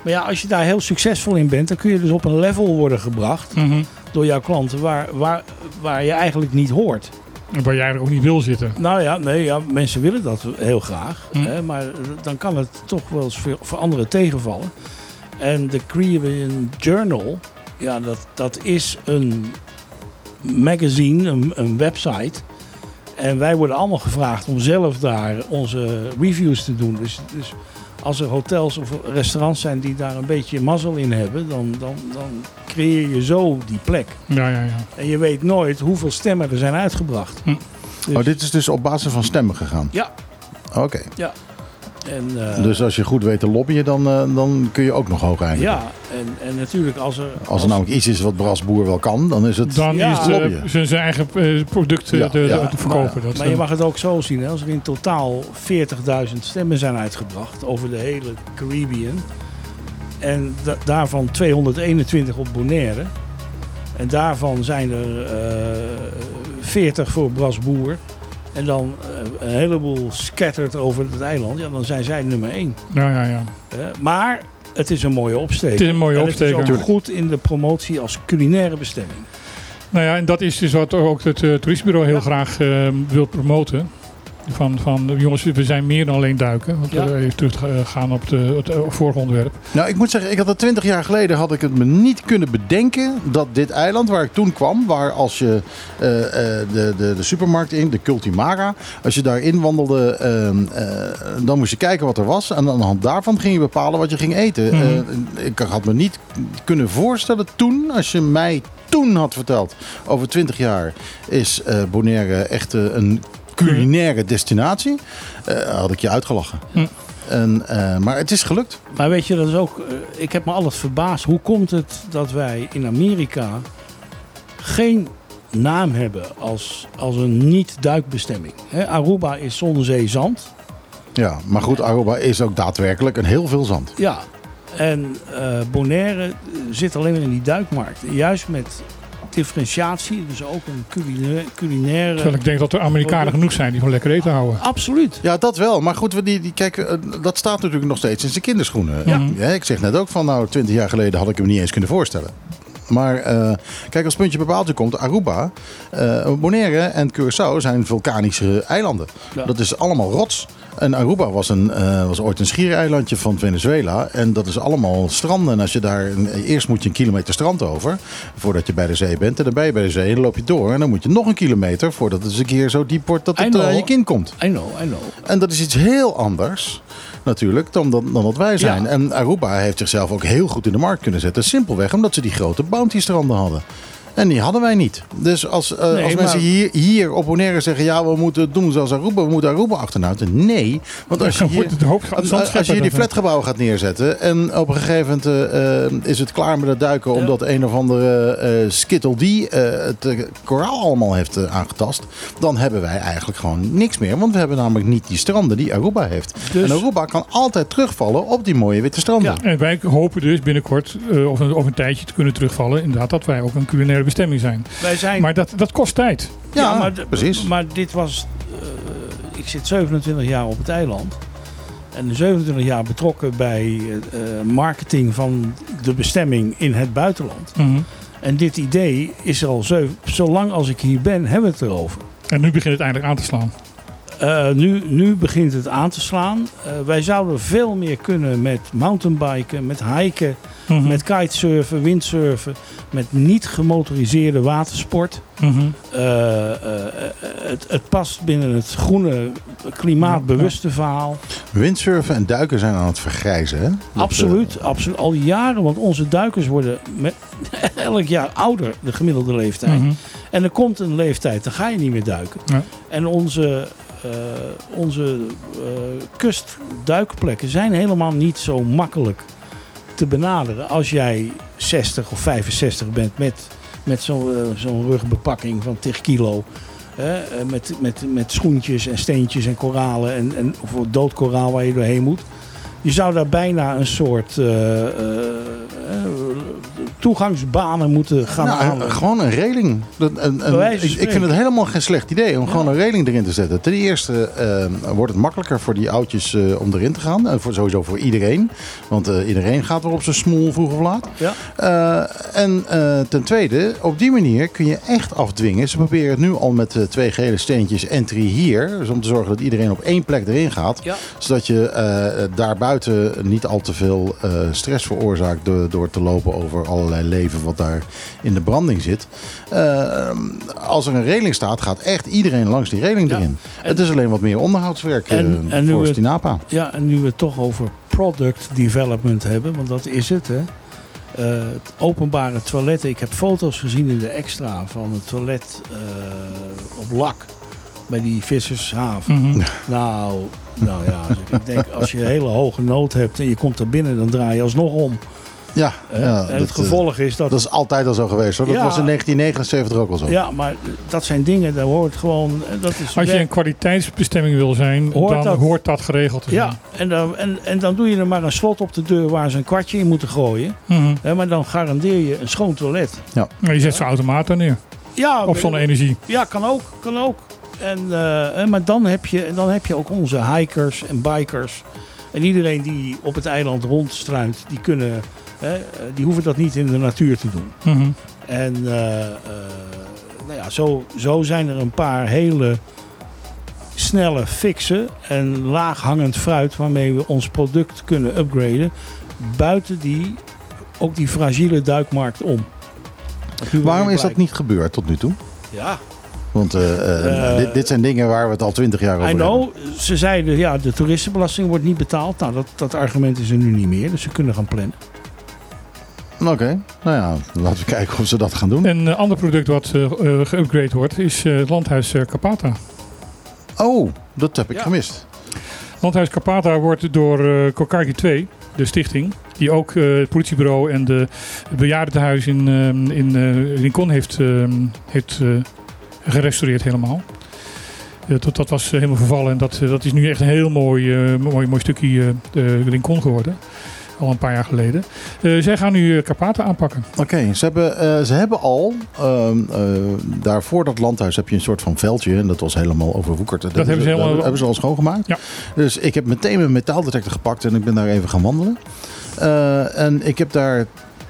Maar ja, als je daar heel succesvol in bent, dan kun je dus op een level worden gebracht mm -hmm. door jouw klanten waar, waar, waar je eigenlijk niet hoort. Waar jij er ook niet wil zitten. Nou ja, nee, ja mensen willen dat heel graag. Hm. Hè, maar dan kan het toch wel eens voor, voor anderen tegenvallen. En de Korean Journal, ja, dat, dat is een magazine, een, een website. En wij worden allemaal gevraagd om zelf daar onze reviews te doen. Dus, dus als er hotels of restaurants zijn die daar een beetje mazzel in hebben, dan, dan, dan creëer je zo die plek. Ja, ja, ja. En je weet nooit hoeveel stemmen er zijn uitgebracht. Hm. Dus... Oh, dit is dus op basis van stemmen gegaan? Ja. Oké. Okay. Ja. En, uh, dus als je goed weet te lobbyen, dan, uh, dan kun je ook nog hoog eindigen. Ja, en, en natuurlijk als er... Als, als er namelijk iets is wat Brasboer wel kan, dan is het Dan ja. is de, zijn, zijn eigen uh, product ja, te, ja. te, verkopen. Maar, dat, maar je mag het ook zo zien. Hè? Als er in totaal 40.000 stemmen zijn uitgebracht over de hele Caribbean... en da daarvan 221 op Bonaire... en daarvan zijn er 40 voor Brasboer... En dan uh, een heleboel scatterd over het eiland. Ja, dan zijn zij nummer één. Ja, ja, ja. Uh, maar het is een mooie opsteker. Het is een mooie opsteker. Het is ook goed in de promotie als culinaire bestemming. Nou ja, en dat is dus wat ook het uh, toeristenbureau heel ja. graag wil promoten. Van, van jongens, we zijn meer dan alleen duiken. Want ja. we even teruggaan op de, het vorige onderwerp. Nou, ik moet zeggen, ik had het twintig jaar geleden had ik het me niet kunnen bedenken dat dit eiland waar ik toen kwam, waar als je uh, uh, de, de, de supermarkt in, de Cultimara, als je daarin wandelde, uh, dan moest je kijken wat er was. En aan de hand daarvan ging je bepalen wat je ging eten. Mm -hmm. ik had me niet kunnen voorstellen toen, als je mij toen had verteld, over 20 jaar is Bonaire echt een culinaire destinatie, uh, had ik je uitgelachen. Hm. En, uh, maar het is gelukt. Maar weet je, dat is ook. Uh, ik heb me altijd verbaasd. Hoe komt het dat wij in Amerika geen naam hebben als, als een niet-duikbestemming? He, Aruba is zonnezee zand. Ja, maar goed, Aruba is ook daadwerkelijk een heel veel zand. Ja, en uh, Bonaire zit alleen maar in die duikmarkt. Juist met differentiatie, dus ook een culinaire... culinaire Terwijl ik denk dat er Amerikanen genoeg zijn die van lekker eten houden. Absoluut. Ja, dat wel. Maar goed, die, die, kijk, eh, dat staat natuurlijk nog steeds in zijn kinderschoenen. Ja. ja. ik zeg net ook van, nou, twintig jaar geleden had ik hem niet eens kunnen voorstellen. Maar uh, kijk, als puntje bepaaldje komt, Aruba, uh, Bonaire en Curaçao zijn vulkanische eilanden. Ja. Dat is allemaal rots. En Aruba was, een, uh, was ooit een schiereilandje van Venezuela. En dat is allemaal stranden. En als je daar. Eerst moet je een kilometer strand over. Voordat je bij de zee bent. En dan ben je bij de zee. En dan loop je door. En dan moet je nog een kilometer. Voordat het eens een keer zo diep wordt dat het aan je kind komt. I know, I know. En dat is iets heel anders. Natuurlijk, dan, dan, dan dat wij zijn. Ja. En Aruba heeft zichzelf ook heel goed in de markt kunnen zetten. Simpelweg omdat ze die grote bounty-stranden hadden. En die hadden wij niet. Dus als, uh, nee, als maar... mensen hier, hier op Bonaire zeggen... ja, we moeten het doen zoals Aruba, we moeten Aruba achterhouden. Nee, want als je hier, als, als je hier die flatgebouwen gaat neerzetten... en op een gegeven moment uh, is het klaar met het duiken... Ja. omdat een of andere uh, skittle die het koraal allemaal heeft aangetast... dan hebben wij eigenlijk gewoon niks meer. Want we hebben namelijk niet die stranden die Aruba heeft. Dus... En Aruba kan altijd terugvallen op die mooie witte stranden. Ja. En wij hopen dus binnenkort, of, een, of een tijdje te kunnen terugvallen... inderdaad dat wij ook een culinaire bestemming zijn. Wij zijn... Maar dat, dat kost tijd. Ja, ja maar, precies. Maar dit was... Uh, ik zit 27 jaar op het eiland. En 27 jaar betrokken bij uh, marketing van de bestemming in het buitenland. Mm -hmm. En dit idee is er al zo, zolang als ik hier ben, hebben we het erover. En nu begint het eindelijk aan te slaan. Uh, nu, nu begint het aan te slaan. Uh, wij zouden veel meer kunnen met mountainbiken, met hiken, mm -hmm. met kitesurfen, windsurfen, met niet gemotoriseerde watersport. Mm -hmm. uh, het, het, past binnen het groene, klimaatbewuste verhaal. Windsurfen en duiken zijn aan het vergrijzen, hè? absoluut, absoluut. Al jaren, want onze duikers worden met, elk jaar ouder, de gemiddelde leeftijd. Mm -hmm. En er komt een leeftijd, dan ga je niet meer duiken. Ja. En onze onze uh, kustduikplekken zijn helemaal niet zo makkelijk te benaderen als jij 60 of 65 bent met, met zo'n zo rugbepakking van 10 kilo. met, met, met schoentjes en steentjes en koralen en, en of doodkoraal waar je doorheen moet. Je zou daar bijna een soort toegangsbanen moeten gaan nou, halen. Gewoon een reling. Een, een, ik, ik, vind het helemaal geen slecht idee om ja. gewoon een reling erin te zetten. Ten eerste uh, wordt het makkelijker voor die oudjes uh, om erin te gaan. Voor, sowieso voor iedereen. Want iedereen gaat er op zijn smoel vroeg of laat. Ja. en ten tweede, op die manier kun je echt afdwingen. Ze proberen het nu al met twee gele steentjes entry hier. Dus om te zorgen dat iedereen op één plek erin gaat. Ja. Zodat je daarbuiten niet al te veel stress veroorzaakt door, door te lopen over allerlei leven wat daar in de branding zit. Uh, als er een reling staat, gaat echt iedereen langs die reling ja. erin. En, het is alleen wat meer onderhoudswerk en, en voor we, Stinapa. Ja, en nu we het toch over product development hebben, want dat is het hè. Uh, het openbare toiletten. Ik heb foto's gezien in de extra van het toilet op lak bij die vissershaven. Mhm. Nou, nou ja, ik denk als je een hele hoge nood hebt en je komt er binnen, dan draai je alsnog om. Ja, ja en het gevolg is dat... Dat is altijd al zo geweest hoor. Dat was in 1979 ook al zo. Ja, maar dat zijn dingen, daar hoort gewoon... Dat is Als je een kwaliteitsbestemming wil zijn, dan hoort dat geregeld te zijn. Ja, en dan, en, en dan doe je er maar een slot op de deur waar ze een kwartje in moeten gooien. Mm maar dan garandeer je een schoon toilet. Ja. Maar je zet zo'n automaat er neer. Ja, op zonne-energie. Ja, kan ook. Kan ook. En, uh, maar dan heb, je, dan heb je ook onze hikers en bikers. En iedereen die op het eiland rondstruint, die, kunnen, die hoeven dat niet in de natuur te doen. Mhm. En uh, nou ja, zo, zo zijn er een paar hele snelle fixen en laaghangend fruit waarmee we ons product kunnen upgraden. Buiten die, ook die fragiele duikmarkt om. Waarom is dat niet gebeurd tot nu toe? Ja, want uh, uh, dit, dit, zijn dingen waar we het al twintig jaar over I know. hebben. Ze zeiden, ja, de toeristenbelasting wordt niet betaald. Nou, dat, dat argument is er nu niet meer. Dus ze kunnen gaan plannen. Oké, nou ja, laten we kijken of ze dat gaan doen. Een ander product wat uh, geüpgrade wordt is het landhuis Capata. Oh, dat heb ik gemist. Landhuis Capata wordt door uh, Kokaki 2, de stichting, die ook het politiebureau en de bejaardentehuis in, in Rincon heeft, heeft gerestaureerd helemaal. Dat, dat, was helemaal vervallen en dat, dat is nu echt een heel mooi, mooi, mooi stukje uh, Rincon geworden al een paar jaar geleden. Uh, zij gaan nu Carpaten aanpakken. Oké, ze, hebben, uh, ze hebben al, uh, daar voor dat landhuis heb je een soort van veldje. En dat was helemaal overwoekerd. Dat, dat hebben ze, helemaal... hebben ze al schoongemaakt. Ja. Dus ik heb meteen mijn metaaldetector gepakt en ik ben daar even gaan wandelen. en ik heb daar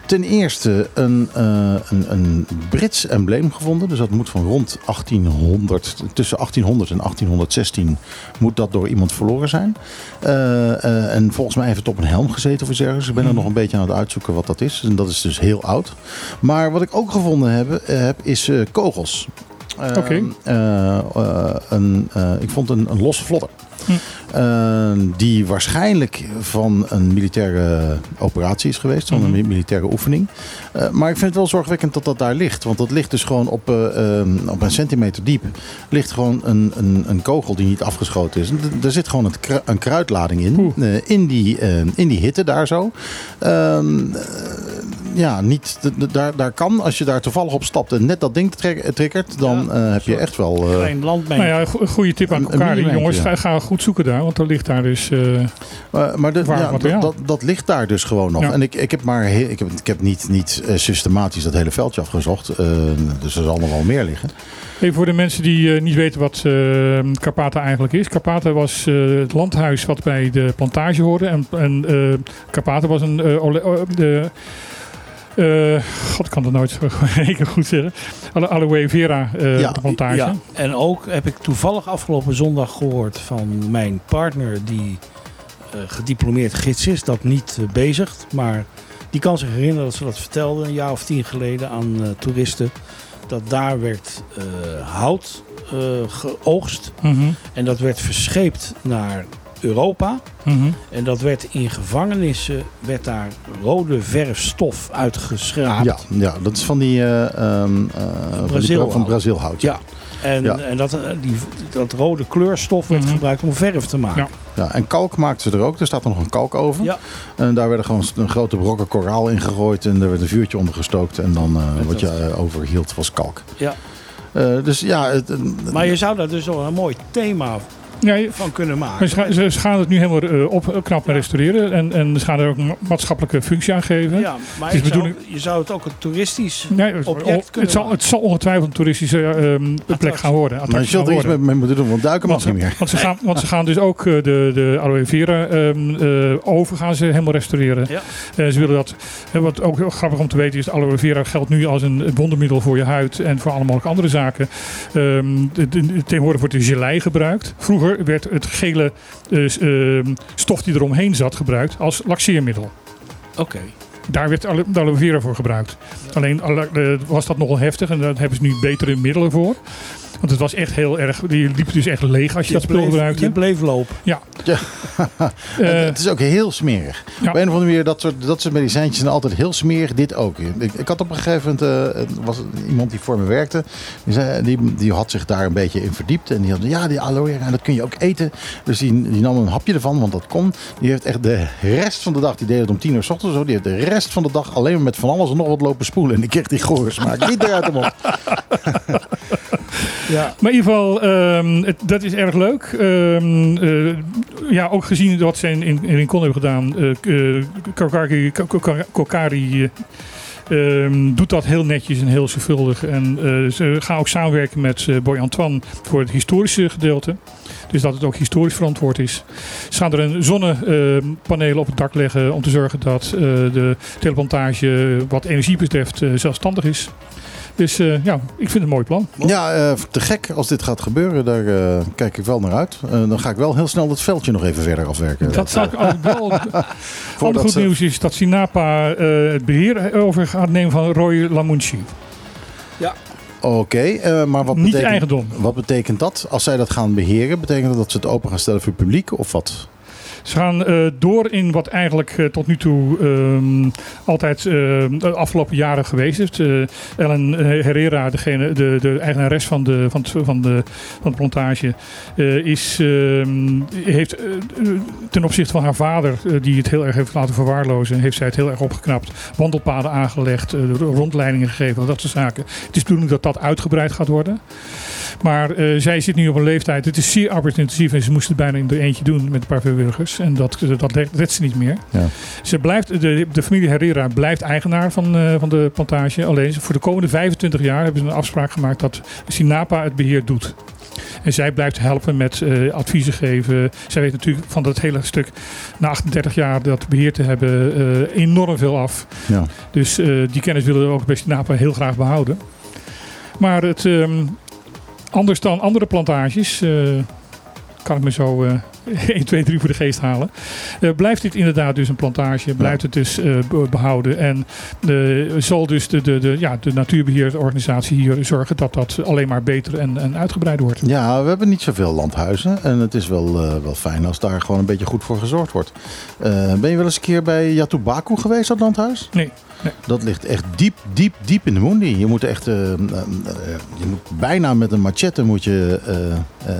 ten eerste een, uh, een, een, Brits embleem gevonden. Dus dat moet van rond 1800, tussen 1800 en 1816 moet dat door iemand verloren zijn. Uh, uh, en volgens mij heeft het op een helm gezeten of iets ergens. Ik ben er hmm. nog een beetje aan het uitzoeken wat dat is. En dat is dus heel oud. Maar wat ik ook gevonden heb, heb is kogels. Oké. Okay. ik vond een, een losse vlotter. Hm. die waarschijnlijk van een militaire operatie is geweest, van een mhm. militaire oefening. Uh, maar ik vind het wel zorgwekkend dat dat daar ligt. Want dat ligt dus gewoon op, uh, op een centimeter diep. ligt gewoon een, een, een kogel die niet afgeschoten is. er zit gewoon een, een kruidlading in. In, die, in die hitte daar zo. Ja, niet, daar, daar kan, als je daar toevallig op stapt en net dat ding triggert, dan heb je echt wel... Klein Nou ja, goede tip aan elkaar. Jongens, ga, ga goed zoeken daar, want er ligt daar dus. Uh, maar de, ja, dat, dat, ligt daar dus gewoon nog. En ik, ik heb maar ik heb, ik heb niet, niet uh, systematisch dat hele veldje afgezocht. Uh, dus er zal nog wel meer liggen. Even voor de mensen die niet weten wat Carpata eigenlijk is. Carpata was het landhuis wat bij de plantage hoorde. En, en Carpata was een. De, uh, God, kan het nooit keer goed zeggen. Aloe Vera uh, ja, plantage. Ja. En ook heb ik toevallig afgelopen zondag gehoord van mijn partner die uh, gediplomeerd gids is, dat niet bezigt. Maar die kan zich herinneren dat ze dat vertelde een jaar of tien geleden aan toeristen. Dat daar werd hout geoogst. Mm En dat werd verscheept naar Europa. Mhm. En dat werd in gevangenissen, werd daar rode verfstof uitgeschraapt. Ja, ja dat is van die, uh, um, uh, van Brazilhout. Ja. En, en dat, eh, die, dat rode kleurstof werd mhm. gebruikt om verf te maken. Ja. ja. en kalk maakten ze er ook. Er staat er nog een kalk over. Ja. En daar werden gewoon een grote brokken koraal in gegooid. En er werd een vuurtje onder gestookt. En dan uh, wat je overhield was kalk. Ja. Uh, dus ja, het, maar je zou daar dus wel een mooi thema ja, van kunnen maken. Ze, ze, gaan het nu helemaal uh, opknappen en restaureren. En, en ze gaan er ook een maatschappelijke functie aan geven. Ja, maar je, zou, je zou het ook een toeristisch nee, object kunnen het zal, het zal ongetwijfeld een toeristische uh, plek gaan worden. Maar je zult er iets met, moeten doen, want duiken mag niet meer. Want ze, gaan, want ze gaan dus ook uh, de, de aloe vera um, over gaan ze helemaal restaureren. Ja. ze willen dat, wat ook heel grappig om te weten is, aloe vera geldt nu als een wondermiddel voor je huid en voor allemaal andere zaken. Um, de, de, tegenwoordig wordt de gelei gebruikt. Vroeger werd het gele uh, stof die eromheen zat gebruikt als laxeermiddel. Oké. Daar werd aloe vera voor gebruikt. Alleen uh, was dat nogal heftig en daar hebben ze nu betere middelen voor. Want het was echt heel erg, die liep dus echt leeg als je, dat spul gebruikte. Je bleef lopen. Ja. ja. het is ook heel smerig. Ja. Op een of andere manier, dat soort, dat soort medicijntjes zijn altijd heel smerig. Dit ook. Ik, ik had op een gegeven moment, uh, was iemand die voor me werkte. Die, zei, die, die had zich daar een beetje in verdiept. En die had, ja, die aloe vera, dat kun je ook eten. Dus die, die nam een hapje ervan, want dat kon. Die heeft echt de rest van de dag, die deed het om tien uur s ochtends zo. Die heeft de rest van de dag alleen maar met van alles en nog wat lopen spoelen. En die kreeg die gore smaak niet eruit de mond. ja. Maar in ieder geval, het, dat is erg leuk. Um, uh, ja, ook gezien wat ze in, in, in Rincon hebben gedaan. Uh, Kokari, Kokari Um, doet dat heel netjes en heel zorgvuldig. En ze gaan ook samenwerken met uh, Boy Antoine voor het historische gedeelte. Dus dat het ook historisch verantwoord is. Ze gaan er een zonnepaneel op het dak leggen om te zorgen dat de teleplantage wat energie betreft zelfstandig is. Dus uh, ja, ik vind het een mooi plan. Ja, uh, te gek als dit gaat gebeuren. Daar uh, kijk ik wel naar uit. dan ga ik wel heel snel dat veldje nog even verder afwerken. Dat zou ik ook wel. Ander goed nieuws is dat Sinapa het beheer over gaat nemen van Roy Lamunci. Ja. Oké, okay, maar wat Niet betekent, eigendom. wat betekent dat? Als zij dat gaan beheren, betekent dat dat ze het open gaan stellen voor het publiek of wat? Ze gaan uh, door in wat eigenlijk uh, tot nu toe um, altijd uh, de afgelopen jaren geweest is. Ellen Herrera, degene, de, de eigenares van de, van, van de, van de plantage, is, ehm, heeft ten opzichte van haar vader, die het heel erg heeft laten verwaarlozen, heeft zij het heel erg opgeknapt. Wandelpaden aangelegd, rondleidingen gegeven, dat soort zaken. Het is de bedoeling dat dat uitgebreid gaat worden. Maar zij zit nu op een leeftijd, het is zeer arbeidsintensief en ze moesten het bijna in er eentje doen met een paar vrijwilligers. En dat, dat redt ze niet meer. Ja. Ze blijft, de, de familie Herrera blijft eigenaar van, uh, van de plantage. Alleen voor de komende 25 jaar hebben ze een afspraak gemaakt dat Sinapa het beheer doet. En zij blijft helpen met uh, adviezen geven. Zij weet natuurlijk van dat hele stuk na 38 jaar dat beheer te hebben uh, enorm veel af. Ja. Dus die kennis willen we ook bij Sinapa heel graag behouden. Maar het, um, anders dan andere plantages kan ik me zo uh, 1, 2, 3 voor de geest halen. Uh, blijft dit inderdaad dus een plantage, blijft het dus uh, behouden. En uh, zal dus de, de, de, ja, de natuurbeheerorganisatie hier zorgen dat dat alleen maar beter en, en uitgebreid wordt. Ja, we hebben niet zoveel landhuizen. En het is wel, wel fijn als daar gewoon een beetje goed voor gezorgd wordt. ben je wel eens een keer bij Yatubaku geweest, dat landhuis? Nee. Nee. Dat ligt echt diep, diep, diep in de Mundi. Je moet echt, uh, uh, je moet bijna met een machette moet je uh,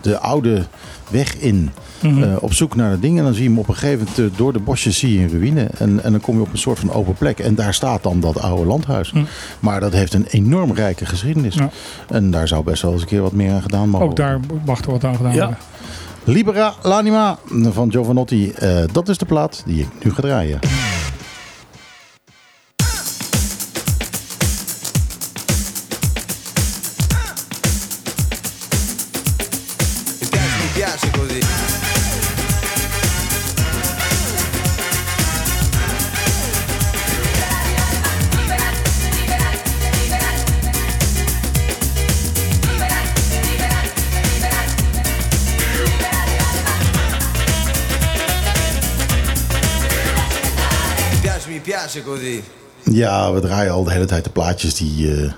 de oude weg in. Mm -hmm. op zoek naar het ding. En dan zie je hem op een gegeven moment door de bosjes zie je een ruïne. En, en dan kom je op een soort van open plek. En daar staat dan dat oude landhuis. Mm. Maar dat heeft een enorm rijke geschiedenis. Ja. En daar zou best wel eens een keer wat meer aan gedaan mogen Ook daar mag er wat aan gedaan worden. Libera l'anima van Giovanotti. dat is de plaat die ik nu ga draaien. Ja, we draaien al de hele tijd de plaatjes die uh,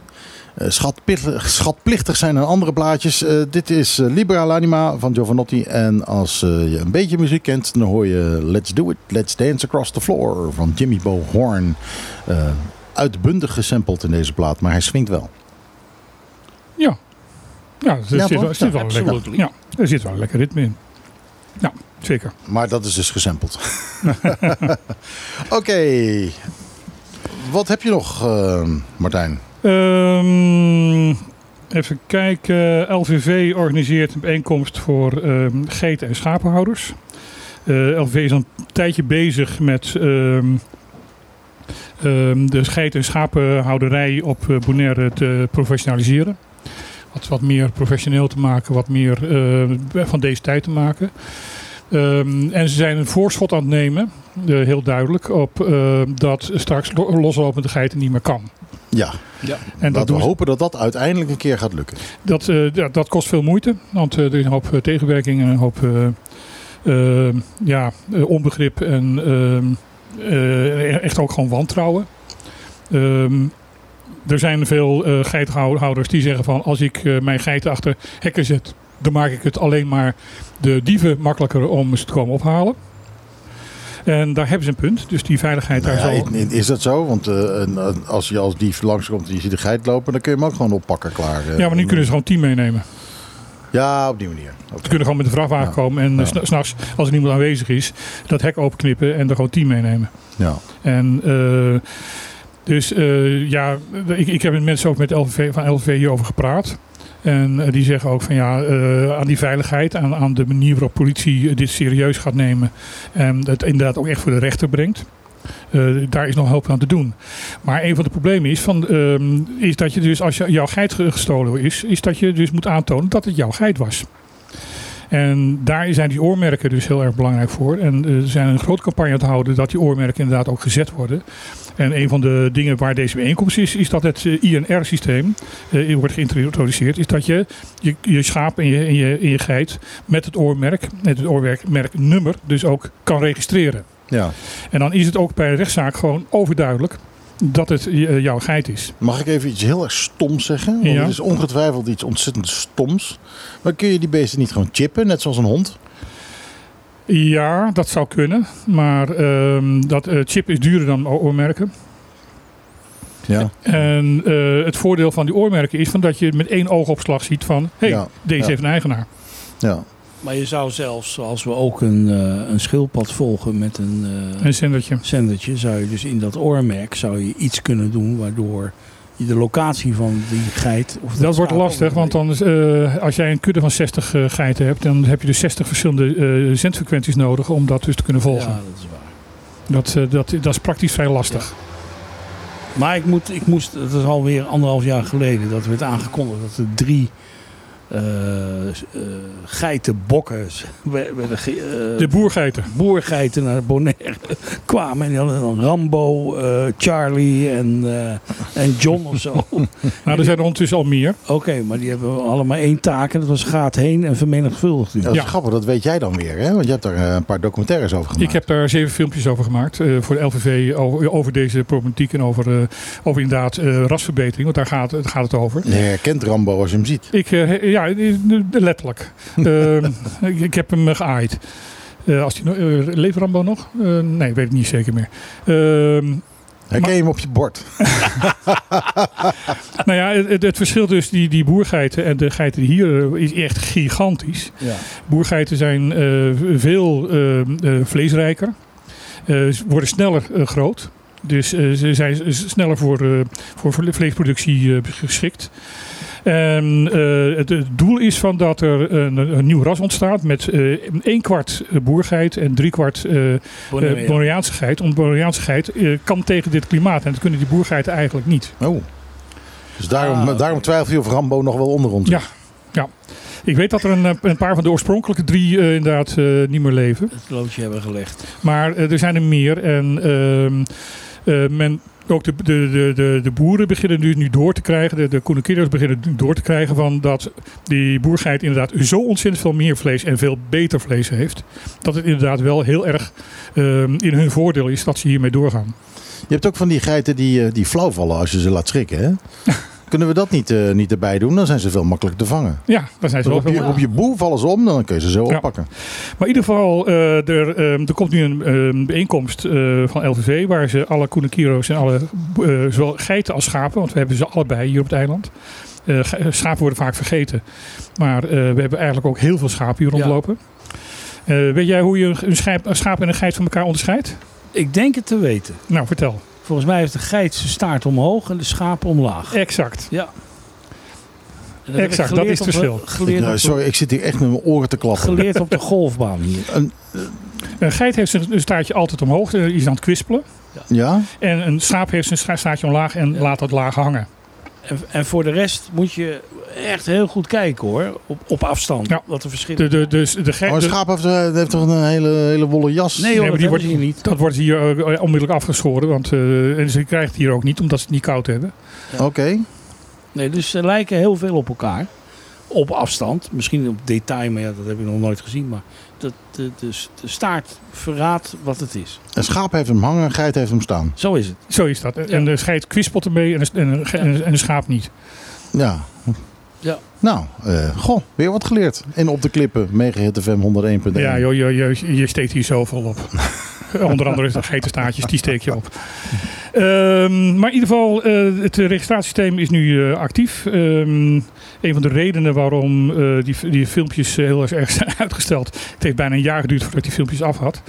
schatplichtig, schatplichtig zijn aan andere plaatjes. Uh, dit is uh, Libera l'Anima van Giovanotti. En als je een beetje muziek kent, dan hoor je Let's Do It, Let's Dance Across the Floor van Jimmy Bo Horn. uitbundig gesampled in deze plaat, maar hij swingt wel. Ja, ja, er ja, zit, wel, zit wel lekker, ja, er zit wel een lekker ritme in. Ja, zeker. Maar dat is dus gesampled. Oké. Okay. Wat heb je nog, uh, Martijn? Um, even kijken. LVV organiseert een bijeenkomst voor um, geiten- en schapenhouders. Uh, LVV is een tijdje bezig met um, de geiten- en schapenhouderij op uh, Bonaire te professionaliseren. Wat, wat meer professioneel te maken, wat meer uh, van deze tijd te maken. Um, en ze zijn een voorschot aan het nemen, uh, heel duidelijk, op uh, dat straks loslopende geiten niet meer kan. Ja, ja. en dat we hopen dat dat uiteindelijk een keer gaat lukken. Dat, uh, dat, dat, kost veel moeite, want er is een hoop tegenwerking en een hoop ja, onbegrip en ehm, echt ook gewoon wantrouwen. Um, er zijn veel uh, geitenhouders die zeggen van als ik mijn geiten achter hekken zet, dan maak ik het alleen maar de dieven makkelijker om ze te komen ophalen. En daar hebben ze een punt. Dus die veiligheid daar nou ja, Is dat zo? Want als je als dief langskomt en je ziet de geit lopen, dan kun je hem ook gewoon oppakken klaar. ja, maar nu kunnen ze gewoon team meenemen. Ja, op die manier. Ze kunnen gewoon met de vrachtwagen komen en ja. s'nachts, als er niemand aanwezig is, dat hek openknippen en er gewoon team meenemen. Ja. En uh, dus ja, ik, ik heb met mensen ook met LVV, van LVV hierover gepraat. En uh, die zeggen ook van ja, aan die veiligheid, aan, aan de manier waarop politie dit serieus gaat nemen. En het inderdaad ook echt voor de rechter brengt. Uh, daar is nog hoop aan te doen. Maar een van de problemen is, van, uh, is dat je dus als je, jouw geit gestolen is, is dat je dus moet aantonen dat het jouw geit was. En daar zijn die oormerken dus heel erg belangrijk voor. En er zijn een grote campagne aan het houden dat die oormerken inderdaad ook gezet worden. En een van de dingen waar deze bijeenkomst is, is dat het eh, INR-systeem uh, wordt geïntroduceerd. Is dat je je, je schaap en je, en, je, en je geit met het oormerk, met het oormerk nummer, dus ook kan registreren. Ja. En dan is het ook bij een rechtszaak gewoon overduidelijk dat het eh, jouw geit is. Mag ik even iets heel erg stoms zeggen? Want ja. het is ongetwijfeld iets ontzettend stoms. Maar kun je die beesten niet gewoon chippen, net zoals een hond? Ja, dat zou kunnen. Maar uh, dat uh, chip is duurder dan oormerken. Ja. En uh, het voordeel van die oormerken is van dat je met één oogopslag ziet van... hé, hey, deze heeft een eigenaar. Ja. Maar je zou zelfs, als we ook een, uh, een schildpad volgen met een, uh, een zendertje. zendertje, zou je dus in dat oormerk zou je iets kunnen doen waardoor je de locatie van die geit. Of dat, wordt lastig, want dan, uh, als jij een kudde van 60 geiten hebt, dan heb je dus 60 verschillende zendfrequenties nodig om dat dus te kunnen volgen. Ja, dat is waar. Dat, dat, dat is praktisch vrij lastig. Ja. Maar ik, moet, ik moest, het is alweer anderhalf jaar geleden dat werd aangekondigd dat er drie uh, uh, geitenbokken. de boergeiten. Boergeiten naar Bonaire kwamen. En die hadden dan Rambo, Charlie en, en John of zo. nou, er zijn er ondertussen al meer. Oké, maar die hebben allemaal één taak. En dat was gaat heen en vermenigvuldigd. Dat is ja. grappig, dat weet jij dan weer. Hè? Want je hebt daar een paar documentaires over gemaakt. Ik heb daar zeven filmpjes over gemaakt. voor de LVV over, over, deze problematiek. En over, over inderdaad rasverbetering. Want daar gaat, gaat het over. Je herkent Rambo als je hem ziet. Ik, ja, ja, letterlijk. uh, ik, ik, heb hem geaaid. Uh, als die, uh, leeft Rambo nog? Uh, nee, weet ik niet zeker meer. Ehm, Herken je hem op je bord? nou ja, het, het, verschil tussen die, die boergeiten en de geiten die hier is echt gigantisch. Ja. Boergeiten zijn veel vleesrijker. worden sneller groot. Dus ze zijn sneller voor, voor vleesproductie geschikt. En uh, het, het, doel is van dat er een, een nieuw ras ontstaat met uh, één kwart boergeit en drie kwart uh, Bonaireaanse geit. Want Bonaireaanse geit kan tegen dit klimaat en dat kunnen die boergeiten eigenlijk niet. Oh. Dus daarom, ah, daarom twijfel je of Rambo nog wel onder ons Ja, ja. Ik weet dat er een, een paar van de oorspronkelijke drie uh, inderdaad uh, niet meer leven. Het loodje hebben gelegd. Maar uh, er zijn er meer. En ehm, men ook de, de, de, de, boeren beginnen nu, nu door te krijgen, de, de beginnen door te krijgen van dat die boergeit inderdaad zo ontzettend veel meer vlees en veel beter vlees heeft. Dat het inderdaad wel heel erg um, in hun voordeel is dat ze hiermee doorgaan. Je hebt ook van die geiten die, eh, die flauw vallen als je ze laat schrikken, hè? Kunnen we dat niet, uh, niet erbij doen? Dan zijn ze veel makkelijker te vangen. Ja, dan zijn ze wel op, je, op je boel vallen ze om, dan kun je ze zo oppakken. Maar in ieder geval, uh, er, um, er komt nu een um, bijeenkomst uh, van LVV... waar ze alle Koenekiro's en alle, zowel geiten als schapen... want we hebben ze allebei hier op het eiland... schapen worden vaak vergeten. Maar we hebben eigenlijk ook heel veel schapen hier rondlopen. Ja. weet jij hoe je een schaap, een schaap en een geit van elkaar onderscheidt? Ik denk het te weten. Nou, vertel. Volgens mij heeft de geit zijn staart omhoog en de schaap omlaag. Exact. Ja. Dat exact, dat is het verschil. Nou, sorry, ik zit hier echt met mijn oren te klappen. Geleerd op de golfbaan hier. Een, een geit heeft zijn staartje altijd omhoog, die is aan het kwispelen. Ja. ja. En een schaap heeft zijn staartje omlaag en laat dat laag hangen. En, en, voor de rest moet je echt heel goed kijken hoor, op, op afstand. Ja. Wat de verschillen de, de, dus de, oh, een schaap heeft, eh, heeft, toch een hele, hele wollen jas? Nee, hoor, nee die wordt hier niet. Dat wordt hier uh, onmiddellijk afgeschoren. Want uh, en ze krijgt hier ook niet, omdat ze het niet koud hebben. Ja. Oké. Okay. Nee, dus ze lijken heel veel op elkaar. op afstand. Misschien op detail, maar ja, dat heb ik nog nooit gezien. Maar dat, de, de, de staart verraadt wat het is. Een schaap heeft hem hangen, een geit heeft hem staan. Zo is het. Zo is dat. En de geit kwispelt ermee en de, en, en de schaap niet. Ja. Ja. Nou, uh, goh, weer wat geleerd. En op de klippen, Megahit FM 101.1. Ja, joh, je, je, je steekt hier zoveel op. Onder andere de geitenstaartjes, die steek je op. Um, maar in ieder geval, uh, het registratiesysteem is nu uh, actief. Um, een van de redenen waarom uh, die, die filmpjes heel erg zijn uitgesteld. Het heeft bijna een jaar geduurd voordat die filmpjes af had.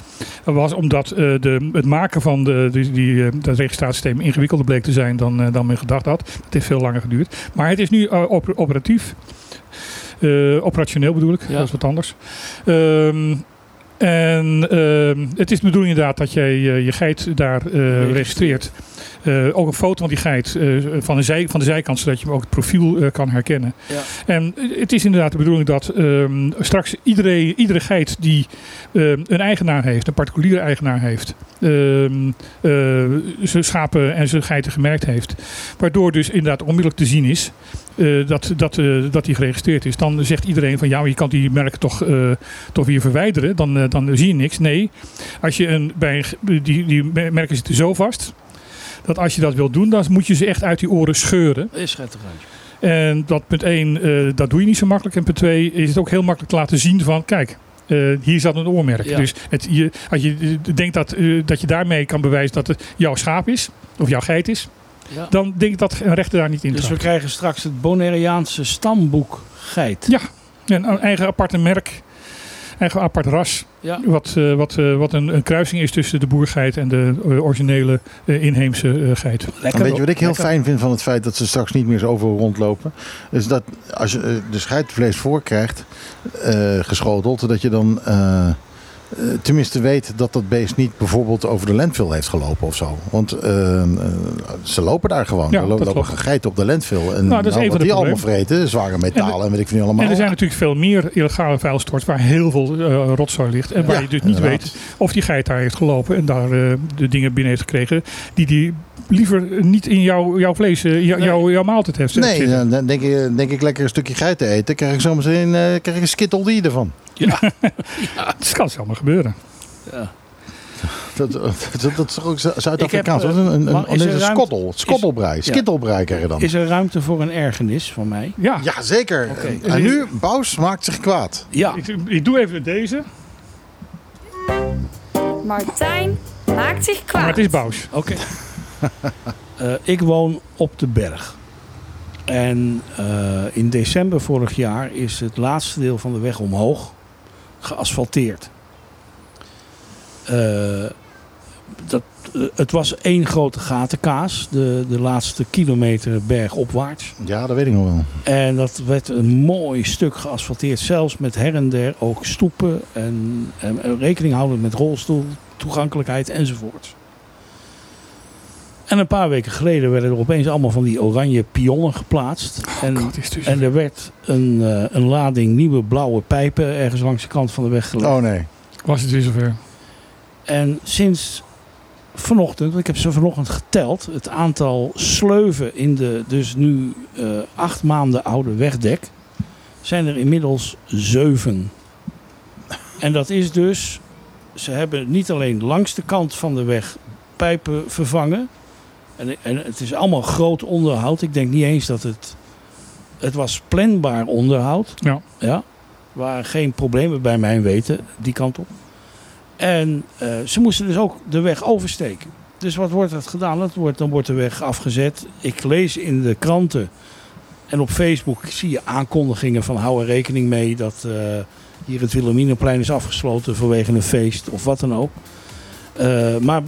was omdat de, het maken van de, die, die, dat registratiesysteem ingewikkelder bleek te zijn dan, dan men gedacht had. Het heeft veel langer geduurd. Maar het is nu op, operatief. operationeel bedoel ik, ja. dat is wat anders. Um, en uh, het is de bedoeling inderdaad dat jij uh, je geit daar uh, registreert. Uh, ook een foto van die geit van, de zij, van de zijkant, zodat je hem ook het profiel kan herkennen. Ja. En het is inderdaad de bedoeling dat ehm, straks iedereen, iedere geit die een eigenaar heeft, een particuliere eigenaar heeft, zijn schapen en zijn geiten gemerkt heeft. Waardoor dus inderdaad onmiddellijk te zien is uh, dat, dat, uh, dat die geregistreerd is. Dan zegt iedereen van ja, maar je kan die merk toch, uh, toch weer verwijderen. Dan, dan zie je niks. Nee, als je een, bij, die, die merken zitten zo vast. Dat als je dat wilt doen, dan moet je ze echt uit die oren scheuren. Is uit. En dat punt 1, dat doe je niet zo makkelijk. En punt 2 is het ook heel makkelijk te laten zien van kijk, uh, hier zat een oormerk. Ja. Dus het, je, als je denkt dat, uh, dat je daarmee kan bewijzen dat het jouw schaap is, of jouw geit is, ja. dan denk ik dat een rechter daar niet in Dus we krijgen straks het Bonaireaanse stamboek geit. Ja, een eigen aparte merk, eigen apart ras. Ja. Wat, uh, wat, uh, wat een, een, kruising is tussen de boergeit en de uh, originele inheemse geit. Lekker, weet je wat ik heel Lekker. fijn vind van het feit dat ze straks niet meer zo over rondlopen? Is dat als je de scheidvlees voor krijgt, geschoteld, dat je dan uh, tenminste weet dat dat beest niet bijvoorbeeld over de landfill heeft gelopen of zo. Want uh, ze lopen daar gewoon. Ja, er lopen geiten op de landfill. En nou, dat is nou, wat die allemaal vreten, zware metalen en, en, weet ik niet allemaal. En er zijn natuurlijk veel meer illegale vuilstorts waar heel veel uh, rotzooi ligt. En waar ja, je dus niet inderdaad. weet of die geit daar heeft gelopen en daar de dingen binnen heeft gekregen die die liever niet in jouw, jouw vlees, jou, nee. jouw, jouw maaltijd heeft Nee, dan denk ik, denk ik lekker een stukje geiten eten. krijg ik zometeen een, krijg ik een skittle ervan. Ja. ja. Het kan zomaar gebeuren. Ja. Dat, dat, dat, is ook Zuid-Afrikaans. Een, een, een, een, een skottel. Skottelbrei. Skittelbrei krijg je dan. Is er ruimte voor een ergernis van mij? Ja, ja zeker. Okay. En nu, Bous maakt zich kwaad. Ja. Ik, ik doe even deze. Martijn maakt zich kwaad. Maar het is Bous. Oké. uh, ik woon op de berg. En uh, in december vorig jaar is het laatste deel van de weg omhoog geasfalteerd. Uh, dat, uh, het was één grote gatenkaas, de, de laatste kilometer bergopwaarts. Ja, dat weet ik nog wel. En dat werd een mooi stuk geasfalteerd, zelfs met her en der ook stoepen en, en rekening houden met rolstoel, toegankelijkheid enzovoort. En een paar weken geleden werden er opeens allemaal van die oranje pionnen geplaatst. Oh, en, God, dus en er werd een, uh, een lading nieuwe blauwe pijpen ergens langs de kant van de weg gelegd. Oh nee. Was het weer zover? En sinds vanochtend, want ik heb ze vanochtend geteld, het aantal sleuven in de dus nu uh, acht maanden oude wegdek, zijn er inmiddels zeven. En dat is dus, ze hebben niet alleen langs de kant van de weg pijpen vervangen, en, en het is allemaal groot onderhoud. Ik denk niet eens dat het... Het was planbaar onderhoud. Ja. ja waar geen problemen bij mijn weten, die kant op. En uh, ze moesten dus ook de weg oversteken. Dus wat wordt er gedaan? Dat wordt, dan wordt de weg afgezet. Ik lees in de kranten en op Facebook zie je aankondigingen van hou er rekening mee dat uh, hier het Wilhelminaplein is afgesloten vanwege een feest of wat dan ook. Uh, maar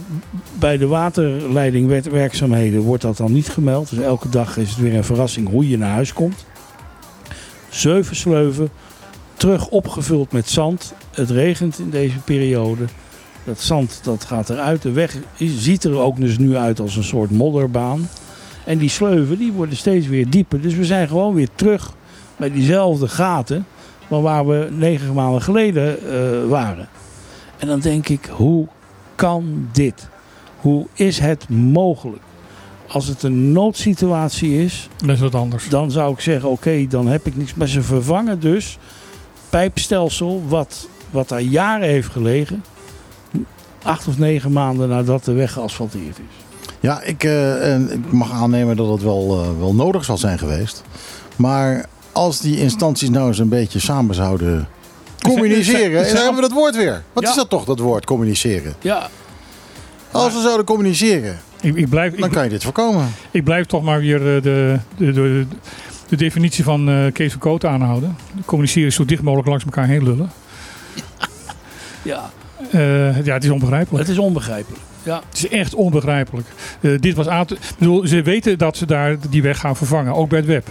bij de waterleidingwerkzaamheden wordt dat dan niet gemeld. Dus elke dag is het weer een verrassing hoe je naar huis komt. Zeven sleuven, terug opgevuld met zand. Het regent in deze periode. Dat zand dat gaat eruit. De weg ziet er ook dus nu uit als een soort modderbaan. En die sleuven die worden steeds weer dieper. Dus we zijn gewoon weer terug bij diezelfde gaten. van waar we negen maanden geleden uh, waren. En dan denk ik, hoe kan dit? Hoe is het mogelijk? Als het een noodsituatie is, dan is wat anders. Dan zou ik zeggen, oké, dan heb ik niks. Maar ze vervangen dus pijpstelsel wat, wat daar jaren heeft gelegen. Acht of negen maanden nadat de weg geasfalteerd is. Ja, ik, uh, ik mag aannemen dat het wel, uh, wel nodig zal zijn geweest. Maar als die instanties nou eens een beetje samen zouden communiceren. En dan hebben we dat woord weer. Wat is dat toch, dat woord, communiceren? Ja. Als we zouden communiceren, ik, ik blijf, dan kan je dit voorkomen. Ik blijf toch maar weer de, de, de, de definitie van uh, Kees van Koot aanhouden. Communiceren is zo dicht mogelijk langs elkaar heen lullen. Ja. Uh, ja, het is onbegrijpelijk. Het is onbegrijpelijk. Ja. Het is echt onbegrijpelijk. Uh, dit was aan bedoel, ze weten dat ze daar die weg gaan vervangen, ook bij het web.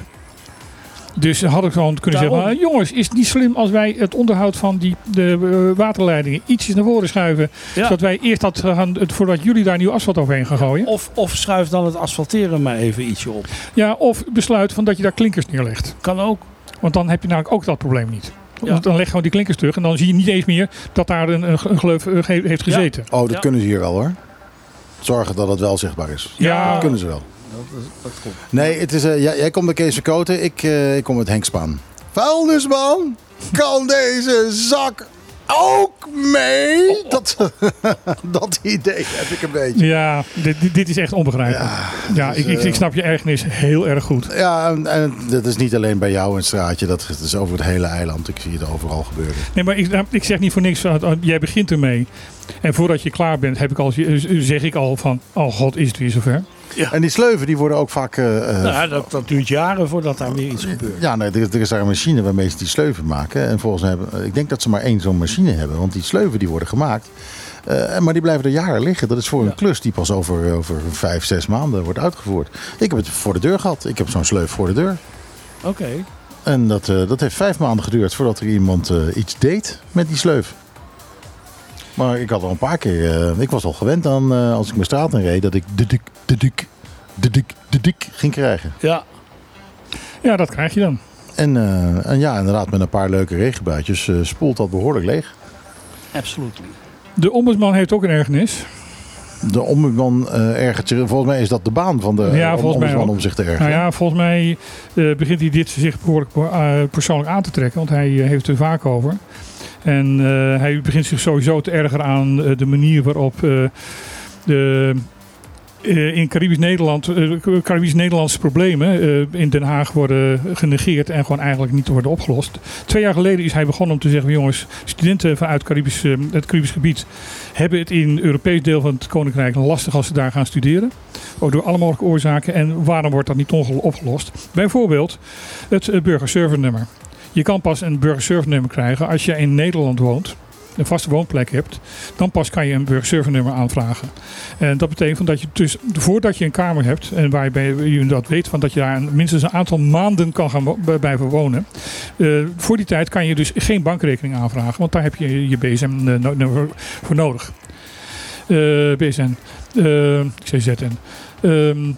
Dus had ik gewoon kunnen Daarom. zeggen, jongens, is het niet slim als wij het onderhoud van die, de uh, waterleidingen ietsjes naar voren schuiven. Ja. Zodat wij eerst dat gaan, voordat jullie daar nieuw asfalt overheen gaan gooien. Of, of schuif dan het asfalteren maar even ietsje op. Ja, of besluit van dat je daar klinkers neerlegt. Kan ook. Want dan heb je namelijk ook dat probleem niet. Ja. Dan leg gewoon die klinkers terug en dan zie je niet eens meer dat daar een, een, een gleuf heeft gezeten. Oh, dat kunnen ze hier wel hoor. Zorgen dat het wel zichtbaar is. Ja. Dat kunnen ze wel. Dat, dat Nee, het is, uh, jij, jij komt bij Kees Verkoten, ik, uh, ik kom met Henk Spaan. Vuilnisman, kan deze zak ook mee? Dat, dat idee heb ik een beetje. Ja, dit, dit is echt onbegrijpelijk. Ja, ja ik, ik, ik, snap je ergernis heel erg goed. Ja, en, en, dat is niet alleen bij jou een straatje. Dat is over het hele eiland. Ik zie het overal gebeuren. Nee, maar ik, nou, ik zeg niet voor niks. Jij begint ermee. En voordat je klaar bent, heb ik al, zeg ik al van... Oh god, is het weer zover? Ja. En die sleuven die worden ook vaak... Uh, nou, dat, dat, duurt jaren voordat daar weer iets gebeurt. Ja, nee, er, er, is daar een machine waarmee ze die sleuven maken. En volgens mij hebben... Ik denk dat ze maar één zo'n machine hebben. Want die sleuven die worden gemaakt. Uh, maar die blijven er jaren liggen. Dat is voor een klus die pas over, over vijf, zes maanden wordt uitgevoerd. Ik heb het voor de deur gehad. Ik heb zo'n sleuf voor de deur. Oké. En dat, uh, dat heeft vijf maanden geduurd voordat er iemand iets deed met die sleuf. Maar ik had al een paar keer. Uh, ik was al gewend aan uh, als ik mijn straat in reed dat ik de dik, de dik, de dik, de dik ging krijgen. Ja. Ja, dat krijg je dan. En, uh, en ja, inderdaad, met een paar leuke regenbuitjes spoelt dat behoorlijk leeg. Absoluut. De ombudsman heeft ook een ergernis. De ombudsman ergert zich. Volgens mij is dat de baan van de ja, om, ombudsman om zich te ergeren. Nou ja, volgens mij begint hij dit zich behoorlijk persoonlijk aan te trekken. Want hij heeft het er vaak over. En uh, hij begint zich sowieso te erger aan uh, de manier waarop uh, de, in Caribisch Nederland, Caribisch-Nederlandse problemen in Den Haag worden genegeerd en gewoon eigenlijk niet worden opgelost. Twee jaar geleden is hij begonnen om te zeggen: jongens, studenten vanuit Caribisch, het Caribisch gebied hebben het in Europees deel van het Koninkrijk lastig als ze daar gaan studeren. Ook door alle mogelijke oorzaken. En waarom wordt dat niet opgelost? Bijvoorbeeld het burgerservice-nummer. Je kan pas een burgerservice-nummer krijgen als je in Nederland woont, een vaste woonplek hebt. Dan pas kan je een burgerservice-nummer aanvragen. En dat betekent dat je dus voordat je een kamer hebt en waarbij je dat weet, van dat je daar minstens een aantal maanden kan gaan blijven wonen. Uh, voor die tijd kan je dus geen bankrekening aanvragen, want daar heb je je BSM-nummer voor nodig. Uh, BSN, uh. Um,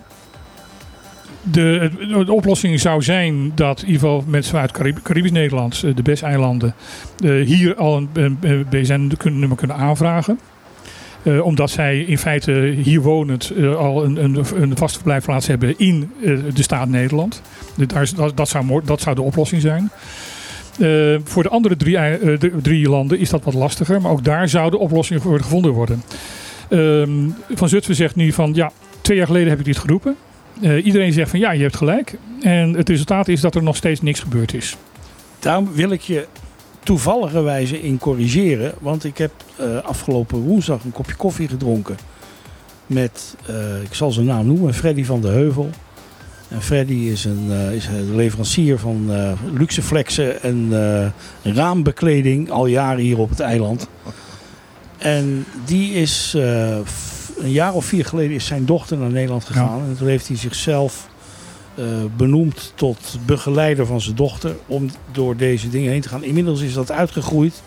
de, de, oplossing zou zijn dat in ieder geval mensen uit Carib Caribisch Nederland, eh, de BES-eilanden, uh, hier al een, een BSN-nummer kunnen aanvragen. Uh, omdat zij in feite hier wonend al een, een, een, vaste verblijfplaats hebben in de staat Nederland. Dat, dat, zou, dat zou de oplossing zijn. voor de andere drie, drie, landen is dat wat lastiger, maar ook daar zou de oplossing voor gevonden worden. Ehm, van Zutphen zegt nu van ja, twee jaar geleden heb ik dit geroepen. Uh, iedereen zegt van ja, je hebt gelijk. En het resultaat is dat er nog steeds niks gebeurd is. Daarom wil ik je toevallige wijze in corrigeren. Want ik heb uh, afgelopen woensdag een kopje koffie gedronken. Met, uh, ik zal zijn naam noemen, Freddy van de Heuvel. En Freddy is een, is leverancier van luxe flexen en raambekleding al jaren hier op het eiland. En die is een jaar of vier geleden is zijn dochter naar Nederland gegaan. En toen heeft hij zichzelf uh, benoemd tot begeleider van zijn dochter. Om door deze dingen heen te gaan. Inmiddels is dat uitgegroeid.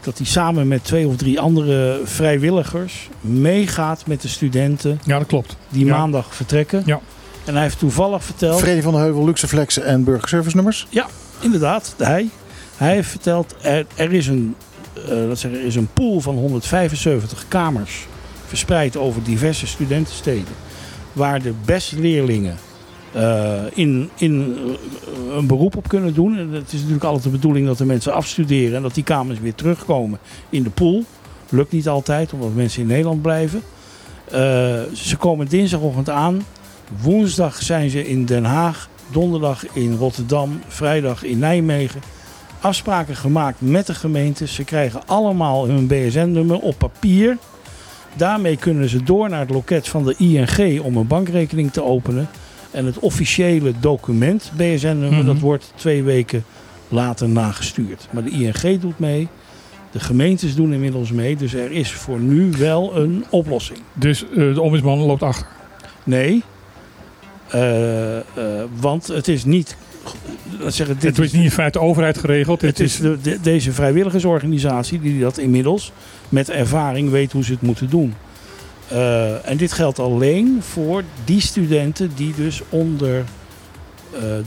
Dat hij samen met twee of drie andere vrijwilligers meegaat met de studenten. Ja, dat klopt. Die maandag vertrekken. Ja. En hij heeft toevallig verteld. Freddy van de Heuvel, Luxeflex en Burgerservice nummers? Ja, inderdaad. Hij. Hij heeft verteld, er, er is, een, uh, zeggen, er is een pool van 175 kamers verspreid over diverse studentensteden. waar de beste leerlingen in, in een beroep op kunnen doen. En het is natuurlijk altijd de bedoeling dat de mensen afstuderen en dat die kamers weer terugkomen in de pool. Lukt niet altijd, omdat mensen in Nederland blijven. ze komen dinsdagochtend aan. Woensdag zijn ze in Den Haag. Donderdag in Rotterdam. Vrijdag in Nijmegen. Afspraken gemaakt met de gemeente. Ze krijgen allemaal hun BSN-nummer op papier. Daarmee kunnen ze door naar het loket van de ING om een bankrekening te openen. En het officiële document, BSN-nummer, mhm. dat wordt twee weken later nagestuurd. Maar de ING doet mee. De gemeentes doen inmiddels mee. Dus er is voor nu wel een oplossing. Dus uh, de ombudsman loopt achter? Nee, uh, uh, want het is niet. Zeggen, dit het is niet in feite de overheid geregeld. Het, is, de, deze vrijwilligersorganisatie die dat inmiddels met ervaring weet hoe ze het moeten doen. Uh, en dit geldt alleen voor die studenten die dus onder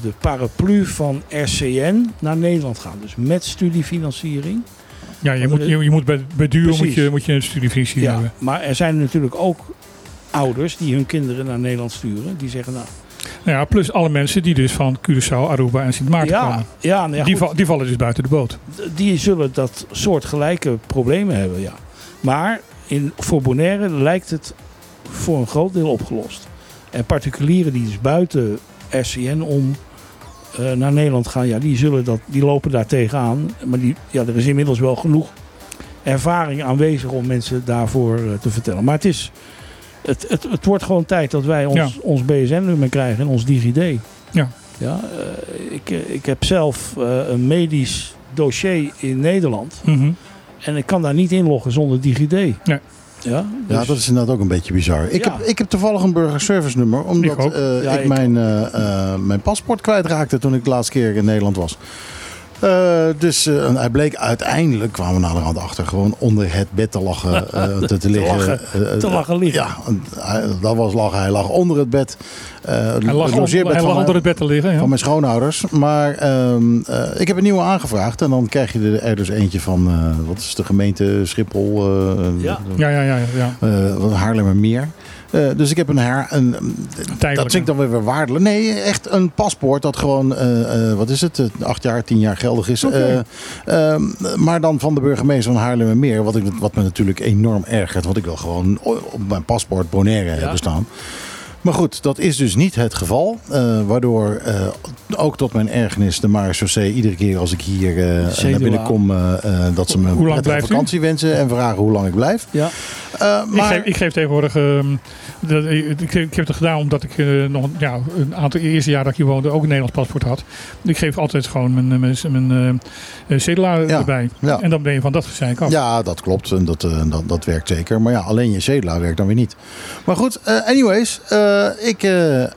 de paraplu van RCN naar Nederland gaan. Dus met studiefinanciering. Ja, je moet, je, je moet bij, bij duur moet je, moet je een studiefinanciering ja, hebben. Maar er zijn natuurlijk ook ouders die hun kinderen naar Nederland sturen. Die zeggen nou... nou ja, plus alle mensen die dus van Curaçao, Aruba en Sint Maarten komen. Ja, nou ja, die, die, vallen dus buiten de boot. Die zullen dat soort gelijke problemen hebben, ja. Maar in, voor Bonaire lijkt het voor een groot deel opgelost. En particulieren die dus buiten RCN om uh, naar Nederland gaan, ja, die, zullen dat, die lopen daar tegenaan. Maar die, ja, er is inmiddels wel genoeg ervaring aanwezig om mensen daarvoor uh, te vertellen. Maar het is, het, het, het wordt gewoon tijd dat wij ons, ons BSN-nummer krijgen en ons DigiD. Ja. Ja, uh, ik, eh, ik heb zelf uh, een medisch dossier in Nederland. Mm -hmm. En ik kan daar niet inloggen zonder DigiD. Nee. Ja, dus... ja, dat is inderdaad ook een beetje bizar. Ik, ja. heb, ik heb toevallig een burgerservice nummer. Omdat ik, uh, ja, ik, ik mijn, uh, mijn paspoort kwijtraakte toen ik de laatste keer in Nederland was. Uh, dus uh, hij bleek uiteindelijk, kwamen we naderhand achter, gewoon onder het bed te lachen. Uh, te, te, liggen. Lachen, te lachen liggen. Ja, dat was lachen. Hij lag onder het bed. hij lag, on, hij lag onder het bed te liggen. Ja. Van mijn schoonouders. Maar ehm, ik heb een nieuwe aangevraagd. En dan krijg je er dus eentje van, wat is de gemeente Schiphol? ja. ja, ja, ja. ja. Haarlemmermeer. Uh, dus ik heb een her. Een, dat vind ik dan weer waardelijk. Nee, echt een paspoort dat gewoon, uh, uh, wat is het, acht jaar, tien jaar geldig is. Okay. Ehm, maar dan van de burgemeester van Haarlemmermeer. Wat, ik, wat me natuurlijk enorm ergert. Want ik wil gewoon op mijn paspoort Bonaire ja. hebben staan. Maar goed, dat is dus niet het geval. Uh, waardoor uh, ook tot mijn ergernis de marechaussee iedere keer als ik hier uh, naar binnen kom... dat ze me een vakantie wensen en vragen hoe lang ik blijf. Ja. maar... ik, geef, ik geef tegenwoordig... Dat, ik, ik, heb het gedaan omdat ik nog ja, een aantal eerste jaar dat ik hier woonde ook een Nederlands paspoort had. Ik geef altijd gewoon mijn, mijn, mijn cedula ja. erbij. Ja. En dan ben je van dat gezeik af. Ja, dat klopt. En dat, dat, dat werkt zeker. Maar ja, alleen je cedula werkt dan weer niet. Maar goed, anyways... Uh, ik uh, uh,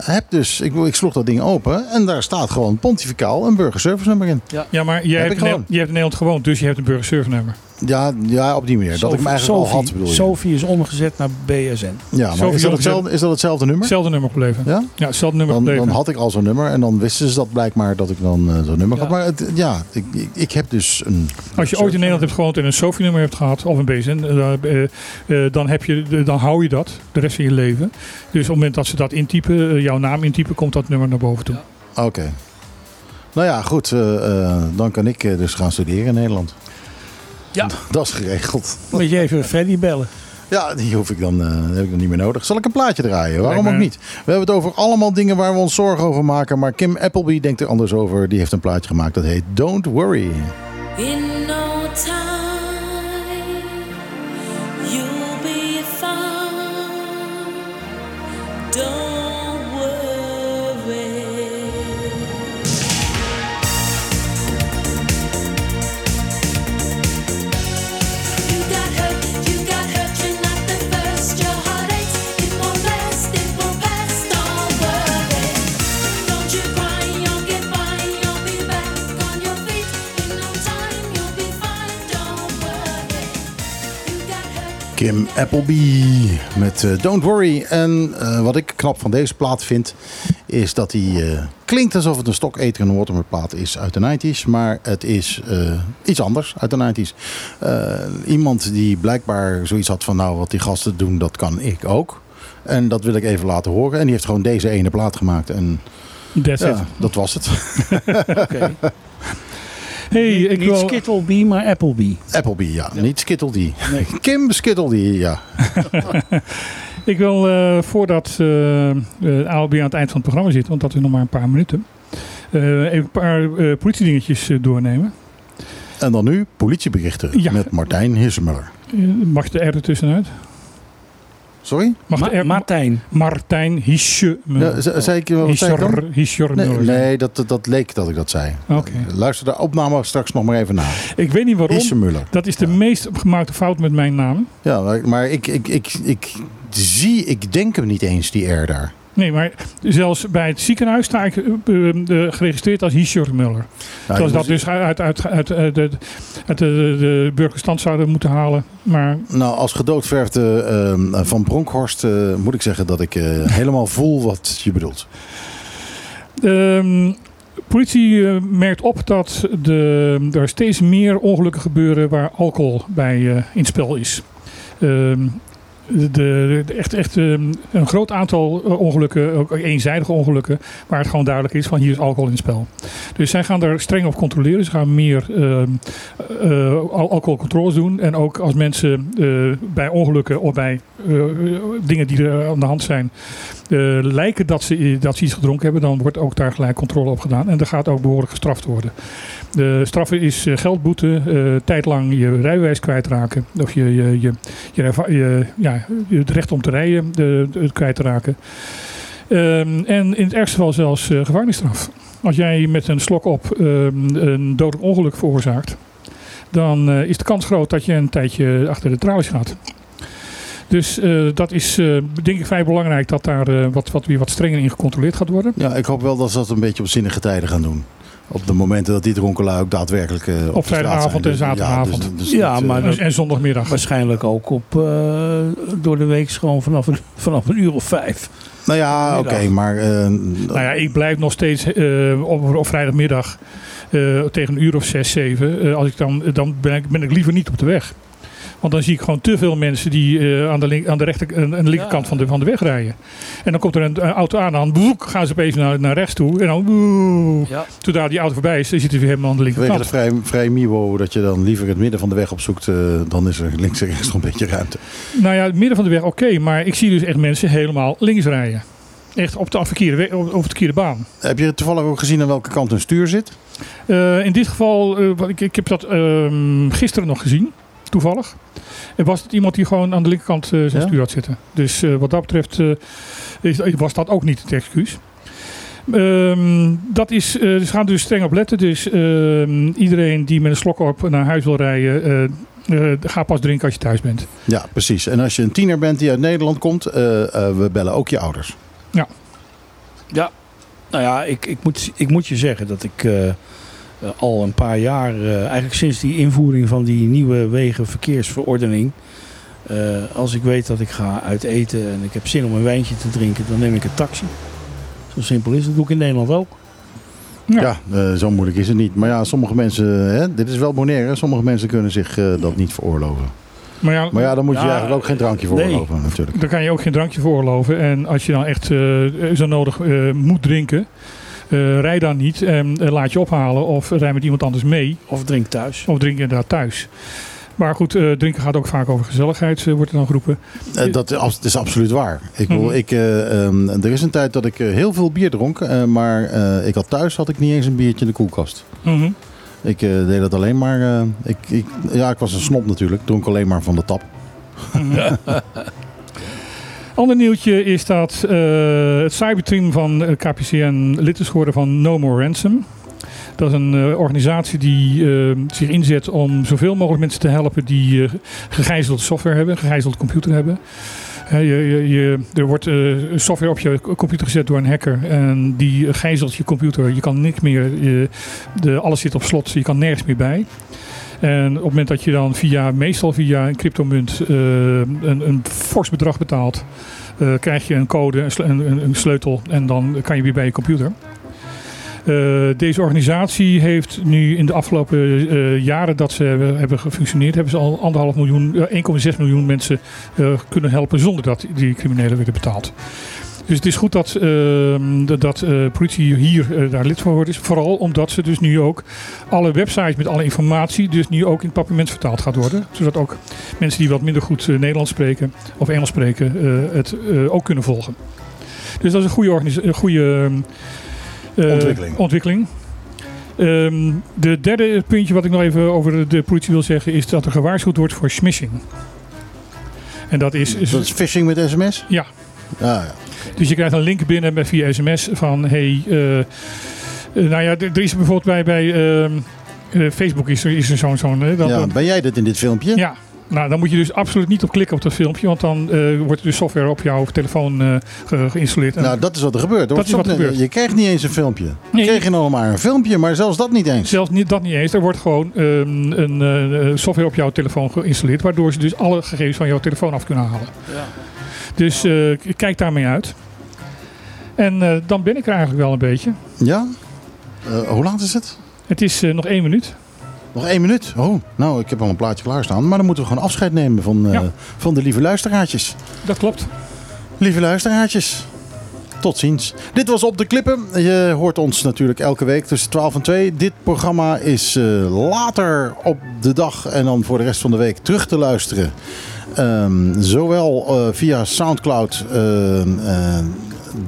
heb dus, ik, ik sloeg dat ding open en daar staat gewoon pontificaal een burgerservice nummer in. Ja, ja maar jij hebt, hebt, in Nederland gewoond, dus je hebt een burgerservice nummer. Ja, ja, op die manier. dat ik mij eigenlijk Sophie, al had, bedoel je. Sophie is omgezet naar BSN. Ja, maar is dat, hetzelfde, is dat hetzelfde nummer? Hetzelfde nummer gebleven. Ja? Ja, hetzelfde nummer dan, gebleven. Dan had ik al zo'n nummer en dan wisten ze dat blijkbaar dat ik dan uh, zo'n nummer ja. had. Maar het, ja, ik, ik, ik, heb dus een... Als je ooit in Nederland hebt gewoond en een Sophie-nummer hebt gehad, of een BSN, uh, uh, dan, heb je, dan hou je dat de rest van je leven. Dus op het moment dat ze dat intypen, jouw naam intypen, komt dat nummer naar boven toe. Ja. Oké. Okay. Nou ja, goed. dan kan ik dus gaan studeren in Nederland. Ja. Dat is geregeld. Moet je even Freddy bellen. Ja, die hoef ik dan, uh, heb ik dan niet meer nodig. Zal ik een plaatje draaien? Waarom ook niet? We hebben het over allemaal dingen waar we ons zorgen over maken. Maar Kim Appleby denkt er anders over. Die heeft een plaatje gemaakt dat heet Don't Worry. In Kim Appleby met uh, Don't Worry. En uh, wat ik knap van deze plaat vind, is dat hij uh, klinkt alsof het een Stock Aitken Waterman plaat is uit de 90s. Maar het is iets anders uit de 90s. iemand die blijkbaar zoiets had van nou wat die gasten doen, dat kan ik ook. En dat wil ik even laten horen. En die heeft gewoon deze ene plaat gemaakt. En That's ja, it. dat was het. Oké. Hey, niet ik niet wil... Skittlebee, maar Applebee. Applebee, ja. Niet Skittledy. Nee. Kim Skittledy, ja. Ik wil, eh, voordat uh, ALB aan het eind van het programma zit, want dat is nog maar een paar minuten, uh, even een paar uh, politiedingetjes uh, doornemen. En dan nu politieberichten Ja. met Martijn Hissemuller. mag de R er tussenuit? Sorry? Ma. Martijn. Martijn Hissemuller. Ja, ze- zei ik wat zei ik dan? Hischer- Hischermuller. Nee, nee dat, dat, leek dat ik dat zei. Oké. Luister de opname straks nog maar even na. Ik weet niet waarom. Hissemuller. Dat is de Ja. meest gemaakte fout met mijn naam. Ja, maar, maar ik, ik, ik, ik zie, ik denk hem niet eens, die R daar. Nee, maar zelfs bij het ziekenhuis sta ik eh, eh, geregistreerd als Hischermuller. Ja, Zoals ik dat dus uit, uit, uit, uit de, uit de, de burgerstand zouden moeten halen. Maar Nou, als gedoodverfde van Bronkhorst eh, moet ik zeggen dat ik eh, helemaal voel wat je bedoelt. Ehm, politie eh, merkt op dat de, er steeds meer ongelukken gebeuren waar alcohol bij eh, in spel is. Ehm, de, echt, echt ehm, een groot aantal eh, ongelukken, ook eenzijdige ongelukken, waar het gewoon duidelijk is van hier is alcohol in het spel. Dus zij gaan daar streng op controleren. Ze gaan meer ehm, eh, al- alcoholcontroles doen. En ook als mensen eh, bij ongelukken of bij eh, dingen die er aan de hand zijn, eh, lijken dat ze, dat ze iets gedronken hebben, dan wordt ook daar gelijk controle op gedaan. En er gaat ook behoorlijk gestraft worden. De straf is eh, geldboete, eh tijdlang je rijbewijs kwijtraken. Of je, je, je, je, je- ja, het recht om te rijden de, de- kwijt te raken. Ehm, en in het ergste geval zelfs eh, gevangenisstraf. Als jij met een slok op ehm, een dodelijk ongeluk veroorzaakt, dan is de kans groot dat je een tijdje achter de tralies gaat. Dus dat is denk ik vrij belangrijk dat daar wat, wat, weer wat strenger in gecontroleerd gaat worden. Ja, ik hoop wel dat ze dat een beetje op zinnige tijden gaan doen. Op de momenten dat die dronken lui ook daadwerkelijk eh, op, de straat vrijdagavond en zaterdagavond. Ja, dus, dus Ja, dat, eh, maar En, en zondagmiddag. Waarschijnlijk ook op, eh, door de week gewoon vanaf een, vanaf een uur of vijf. nou ja, oké, maar... eh, Nou ja, ik blijf nog steeds eh, op, op vrijdagmiddag eh, tegen een uur of zes, zeven. eh, als ik dan, dan ben, ik, ben ik liever niet op de weg. Want dan zie ik gewoon te veel mensen die eh, aan, de link, aan de rechter, aan de linkerkant Ja. van, de, van de weg rijden. En dan komt er een, een auto aan, dan boek, gaan ze opeens naar, naar rechts toe. En dan, boe, Ja. zodra die auto voorbij is, dan zit hij weer helemaal aan de Vanwege linkerkant. de vrij, vrij Miwo, dat je dan liever het midden van de weg opzoekt, eh, dan is er links en rechts nog een beetje ruimte. Nou ja, het midden van de weg oké, maar ik zie dus echt mensen helemaal links rijden. Echt op de verkeerde, weg- op, op de verkeerde baan. Heb je toevallig ook gezien aan welke kant een stuur zit? Eh, in dit geval, eh, wat ik, ik heb dat ehm, gisteren nog gezien, toevallig. En was het iemand die gewoon aan de linkerkant eh, zijn Ja? stuur had zitten. Dus eh, wat dat betreft eh, is, was dat ook niet het excuus. Ehm, dat is, eh, ze gaan dus streng op letten. Dus ehm, iedereen die met een slok op naar huis wil rijden, eh, eh, ga pas drinken als je thuis bent. Ja, precies. En als je een tiener bent die uit Nederland komt, eh, eh, we bellen ook je ouders. Nou ja, ik, ik, moet, ik moet je zeggen dat ik al een paar jaar, eh, eigenlijk sinds die invoering van die nieuwe wegenverkeersverordening, eh, als ik weet dat ik ga uit eten en ik heb zin om een wijntje te drinken, dan neem ik een taxi. Zo simpel is het. Dat doe ik in Nederland ook. Ja. Ja, eh, zo moeilijk is het niet. Maar ja, sommige mensen, hè, dit is wel Bonaire, sommige mensen kunnen zich eh, dat niet veroorloven. Maar ja, Maar ja, dan moet je Ja, eigenlijk ook geen drankje nee. veroorloven natuurlijk. Dan kan je ook geen drankje veroorloven. En als je dan echt eh, zo nodig eh, moet drinken, eh, rij dan niet en eh, laat je ophalen of rij met iemand anders mee. Of drink thuis. Of drink inderdaad thuis. Maar goed, eh, drinken gaat ook vaak over gezelligheid, wordt er dan geroepen. Eh, dat is is absoluut waar. Ik bedoel, Mhm. ik, eh, ehm, er is een tijd dat ik heel veel bier dronk, eh, maar eh, ik had thuis had ik niet eens een biertje in de koelkast. Mhm. Ik eh, deed dat alleen maar. eh, ik, ik, ja, ik was een snop natuurlijk. Dronk alleen maar van de tap. Ander nieuwtje is dat eh, het cyberteam van eh, KPCN lid is geworden van No More Ransom. Dat is een eh, organisatie die zich inzet om zoveel mogelijk mensen te helpen die gegijzelde software hebben, gegijzelde computer hebben. Je, je, er wordt software op je computer gezet door een hacker en die gijzelt je computer. Je kan niks meer, de, alles zit op slot, je kan nergens meer bij. En op het moment dat je dan via, meestal via een cryptomunt, eh, een, een fors bedrag betaalt, eh, krijg je een code, een, een, sleutel en dan kan je weer bij je computer. deze organisatie heeft nu in de afgelopen jaren dat ze hebben gefunctioneerd, hebben ze al anderhalf miljoen, 1,6 miljoen mensen kunnen helpen zonder dat die criminelen werden betaald. Dus het is goed dat, uh, dat uh, politie hier uh, daar lid van wordt. Is vooral omdat ze dus nu ook alle websites met alle informatie dus nu ook in het vertaald gaat worden. Zodat ook mensen die wat minder goed uh, Nederlands spreken of Engels spreken het ook kunnen volgen. Dus dat is een goede, goede ontwikkeling. ontwikkeling. Um, de derde puntje wat ik nog even over de politie wil zeggen is dat er gewaarschuwd wordt voor smishing. En dat is, is dat is phishing met sms? Ja. Ah, ja. Dus je krijgt een link binnen met via sms van hey, uh, nou ja, er is bijvoorbeeld bij, bij uh, Facebook is er, is er zo'n... zo'n ja, ben jij dat in dit filmpje? Ja, nou, dan moet je dus absoluut niet op klikken op dat filmpje, want dan uh, wordt er dus software op jouw telefoon uh, ge geïnstalleerd. Nou, dat is wat er gebeurt. dat is wat er gebeurt. Je krijgt niet eens een filmpje. Nee. Je kreeg je nog maar een filmpje, maar zelfs dat niet eens. Zelfs niet, dat niet eens. Er wordt gewoon um, een uh, software op jouw telefoon geïnstalleerd, waardoor ze dus alle gegevens van jouw telefoon af kunnen halen. Ja. Dus kijk daarmee uit. En uh, dan ben ik er eigenlijk wel een beetje. Ja? Uh, hoe laat is het? Het is uh, nog één minuut. Nog één minuut? Oh, nou, ik heb al een plaatje klaarstaan. Maar dan moeten we gewoon afscheid nemen van, ja. van de lieve luisteraartjes. Dat klopt. Lieve luisteraartjes. Tot ziens. Dit was Op de Klippen. Je hoort ons natuurlijk elke week tussen 12 en 2. Dit programma is later op de dag en dan voor de rest van de week terug te luisteren. Um, zowel uh, via Soundcloud, uh,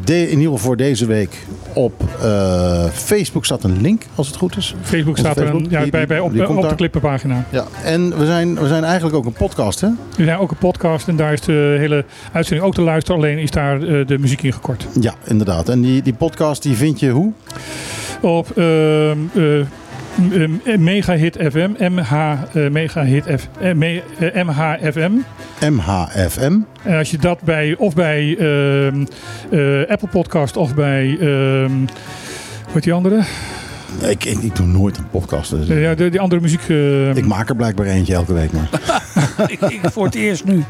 de, in ieder geval voor deze week op uh, Facebook staat een link, als het goed is. Facebook staat er een, ja, bij, bij, op, op de klippenpagina. Ja, en we zijn, we zijn eigenlijk ook een podcast, hè? We zijn ook een podcast en daar is de hele uitzending ook te luisteren. Alleen is daar de muziek in gekort. Ja, inderdaad. En die, die podcast die vind je hoe? Op... Uh, Mega Hit FM, MH, uh, Mega Hit F, uh, MHFM. MHFM. En als je dat bij, of bij uh, Apple Podcast of bij, hoe heet die andere? Ik, ik, ik, doe nooit een podcast. Dus. Ja, de, die andere muziek. Uh... Ik maak er blijkbaar eentje elke week. Maar. ik, ik, voor het eerst nu.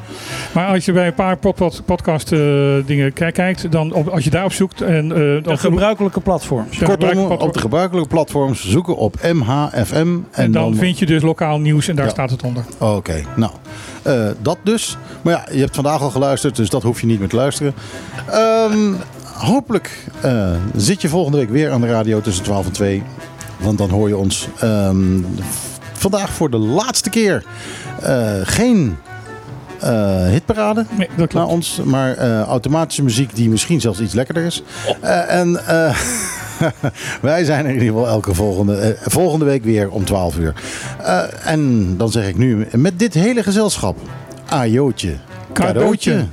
Maar als je bij een paar pod podcast uh, dingen kijkt, dan op, als je daarop zoekt. En, uh, de gebruikelijke platforms. Kortom, op de gebruikelijke platforms zoeken op MHFM. En, en dan, dan, vind je dus lokaal nieuws en daar ja. staat het onder. Oké, okay. nou. dat dus. Maar ja, je hebt vandaag al geluisterd, dus dat hoef je niet meer te luisteren. Um, hopelijk uh, zit je volgende week weer aan de radio tussen 12 en 2. Want dan hoor je ons um, vandaag voor de laatste keer uh, geen uh, hitparade nee, dat naar ons. Maar automatische muziek die misschien zelfs iets lekkerder is. En wij zijn er in ieder geval elke volgende, volgende week weer om 12 uur. en dan zeg ik nu met dit hele gezelschap. Ajootje. Cadeautje.